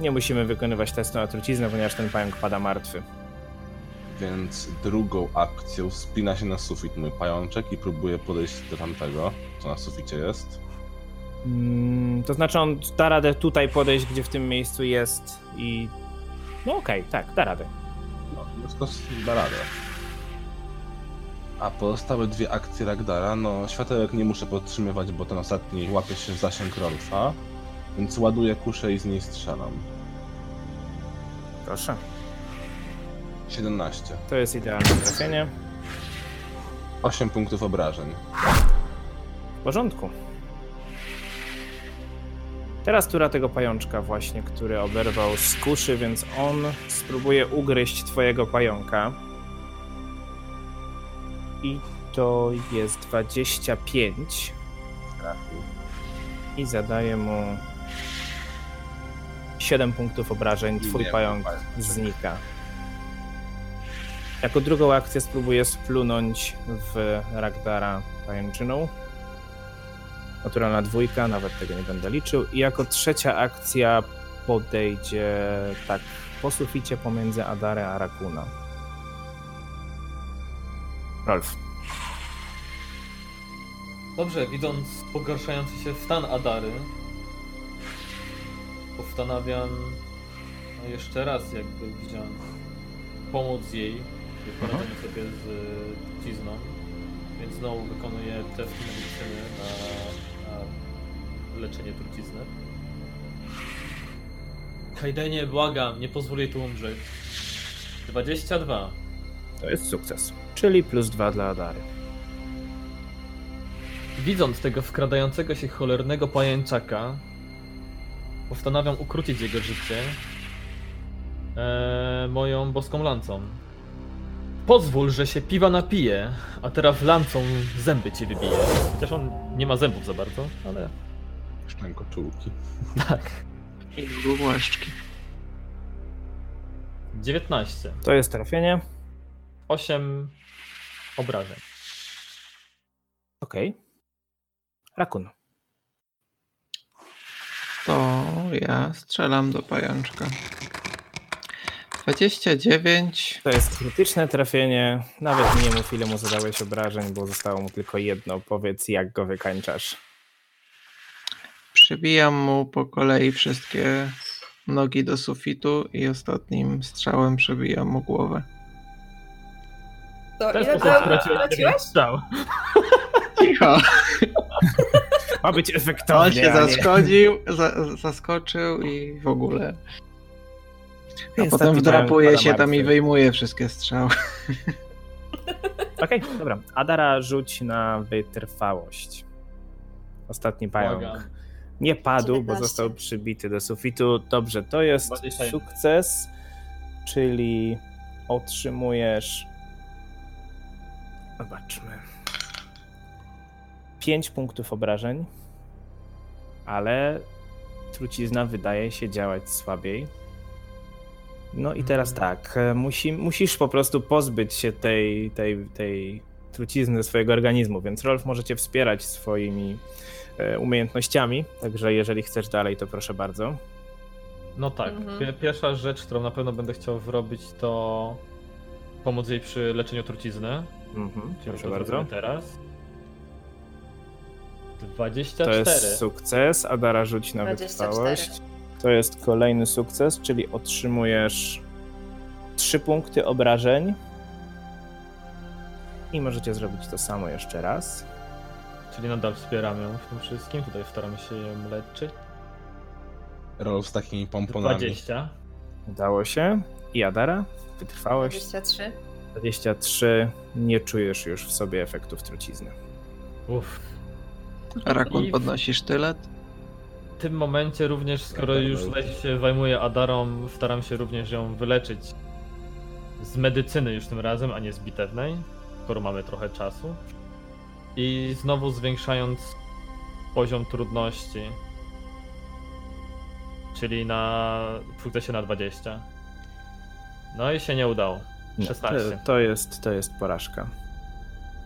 Nie musimy wykonywać testu na truciznę, ponieważ ten pająk pada martwy. Więc drugą akcją spina się na sufit mój pajączek i próbuje podejść do tamtego, co na suficie jest. Mm, to znaczy on da radę tutaj podejść, gdzie w tym miejscu jest i... No okej, tak, da radę. No, wszystko da radę. A pozostałe dwie akcje Ragdara, no światełek nie muszę podtrzymywać, bo ten ostatni łapie się w zasięg Rolfa, więc ładuję kuszę i z niej strzelam. Proszę. 17. To jest idealne trafienie. 8 punktów obrażeń. W porządku. Teraz tura tego pajączka właśnie, który oberwał z kuszy, więc on spróbuje ugryźć twojego pająka. I to jest 25 Trafił. i zadaje mu 7 punktów obrażeń. Twój pająk. znika. Jako drugą akcję spróbuję splunąć w Ragdara pajęczyną. Naturalna dwójka, nawet tego nie będę liczył. I jako trzecia akcja podejdzie tak po suficie pomiędzy Adarę a Rakuna. Rolf. Dobrze, widząc pogarszający się stan Adary, postanawiam no jeszcze raz jakby wziąć pomóc jej w poradzeniu sobie z trucizną, więc znowu wykonuję test medycyny na, na leczenie trucizny. Kajdenie, błagam, nie pozwól jej tu umrzeć. 22. To jest sukces. Czyli plus dwa dla Adary. Widząc tego wkradającego się cholernego pajęczaka, postanawiam ukrócić jego życie e, moją boską lancą. Pozwól, że się piwa napije, a teraz lancą zęby ci wybiję. Chociaż on nie ma zębów za bardzo, ale Szczękoczułki. tak. I głaszczki. 19. To jest trafienie. 8 obrażeń. Okej. Rakun. To ja strzelam do pajączka. 29. To jest krytyczne trafienie. Nawet nie mów, ile mu zadałeś obrażeń, bo zostało mu tylko jedno. Powiedz, jak go wykańczasz. Przybijam mu po kolei wszystkie nogi do sufitu i ostatnim strzałem przebijam mu głowę. To ile straciłeś strzał. Cicho! (laughs) Ma być On efektownie. się nie- zaszkodził, za, zaskoczył i w ogóle. A Ostatni potem wdrapuje się tam i wyjmuje wszystkie strzały. (laughs) Okej, dobra. Adara rzuć na wytrwałość. Ostatni pająk. Błagam. Nie padł, bo 19. został przybity do sufitu. Dobrze, to jest 21. sukces, czyli otrzymujesz. Zobaczmy. 5 punktów obrażeń, ale trucizna wydaje się działać słabiej. No i teraz tak, e, musi, musisz po prostu pozbyć się tej, tej, tej trucizny ze swojego organizmu, więc Rolf możecie wspierać swoimi umiejętnościami, także jeżeli chcesz dalej, to proszę bardzo. No tak. Mhm. Pie- Pierwsza rzecz, którą na pewno będę chciał zrobić, to pomóc jej przy leczeniu trucizny. Mhm, proszę to bardzo. teraz. To 24. jest sukces, Adara rzuć na 24. wytrwałość. To jest kolejny sukces, czyli otrzymujesz 3 punkty obrażeń. I możecie zrobić to samo jeszcze raz. Czyli nadal wspieram ją w tym wszystkim. Tutaj staramy się ją leczyć. Rolf z takimi pomponami. 20. Udało się. I Adara, wytrwałość 23. 23. Nie czujesz już w sobie efektów trucizny. Uff. Rakun I- podnosi sztylet. W tym momencie również, skoro Dobra, już tutaj się zajmuję Adarą, staram się również ją wyleczyć z medycyny już tym razem, a nie z bitewnej, skoro mamy trochę czasu. I znowu zwiększając poziom trudności, czyli na sukcesie na 20. No i się nie udało. Nie, 16. To, to, jest, to jest porażka.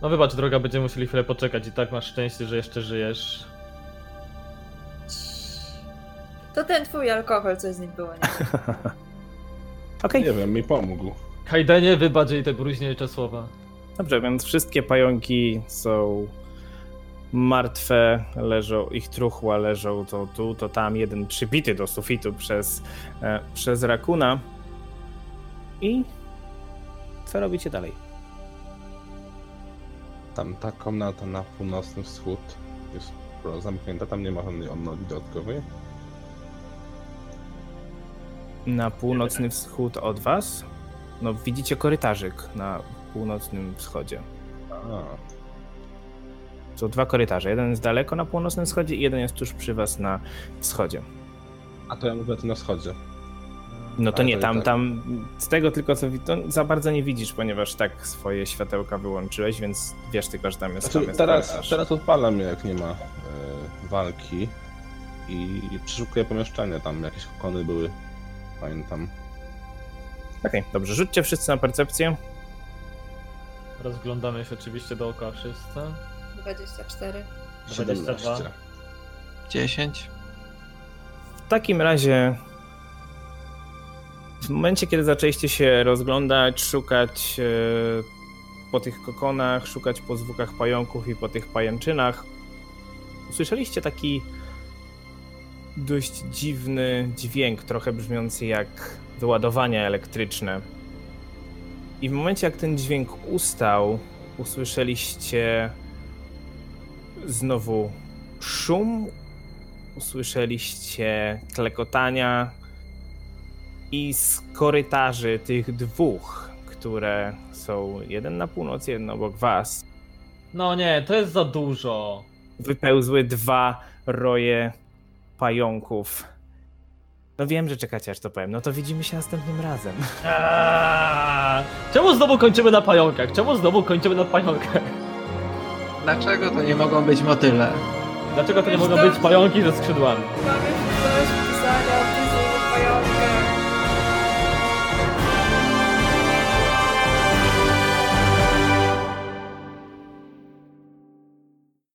No wybacz droga, będziemy musieli chwilę poczekać i tak masz szczęście, że jeszcze żyjesz. To ten twój alkohol, coś z nim było, nie? (laughs) Okej, Nie wiem, mi pomógł. Kajdenie, wybacz jej te bruźniejcze słowa. Dobrze, więc wszystkie pająki są martwe, leżą, ich truchła leżą to tu, to tam, jeden przybity do sufitu przez, e, przez rakuna. I co robicie dalej? Tam ta komnata na północny wschód jest zamknięta, tam nie ma żadnej odnogi dodatkowej. Na północny wschód od was? No widzicie korytarzyk na północnym wschodzie. A, Są dwa korytarze. Jeden jest daleko na północnym wschodzie i jeden jest tuż przy was na wschodzie. a to ja mówię tu na wschodzie. No to Ale nie, i tam, tak. tam z tego tylko co to za bardzo nie widzisz, ponieważ tak swoje światełka wyłączyłeś, więc wiesz tylko, że tam jest, tam Znaczy, jest teraz, korytarz. teraz odpalam jak nie ma e, walki i przeszukuję pomieszczenia, tam jakieś kokony były, pamiętam. Okej, dobrze, rzućcie wszyscy na percepcję. Rozglądamy się oczywiście dookoła wszyscy. 24. 22. 17. 10. W takim razie w momencie, kiedy zaczęliście się rozglądać, szukać e, po tych kokonach, szukać po zwłokach pająków i po tych pajęczynach, usłyszeliście taki dość dziwny dźwięk, trochę brzmiący jak wyładowania elektryczne. I w momencie, jak ten dźwięk ustał, usłyszeliście znowu szum, usłyszeliście klekotania i z korytarzy tych dwóch, które są jeden na północ, jeden obok was, No nie, to jest za dużo. wypełzły dwa roje pająków. No wiem, że czekacie aż to powiem. No to widzimy się następnym razem. (laughs) Aaaa! Czemu znowu kończymy na pająkach? Czemu znowu kończymy na pająkach? Dlaczego to nie mogą być motyle? Dlaczego to nie mogą być pająki ze skrzydłami? Mamy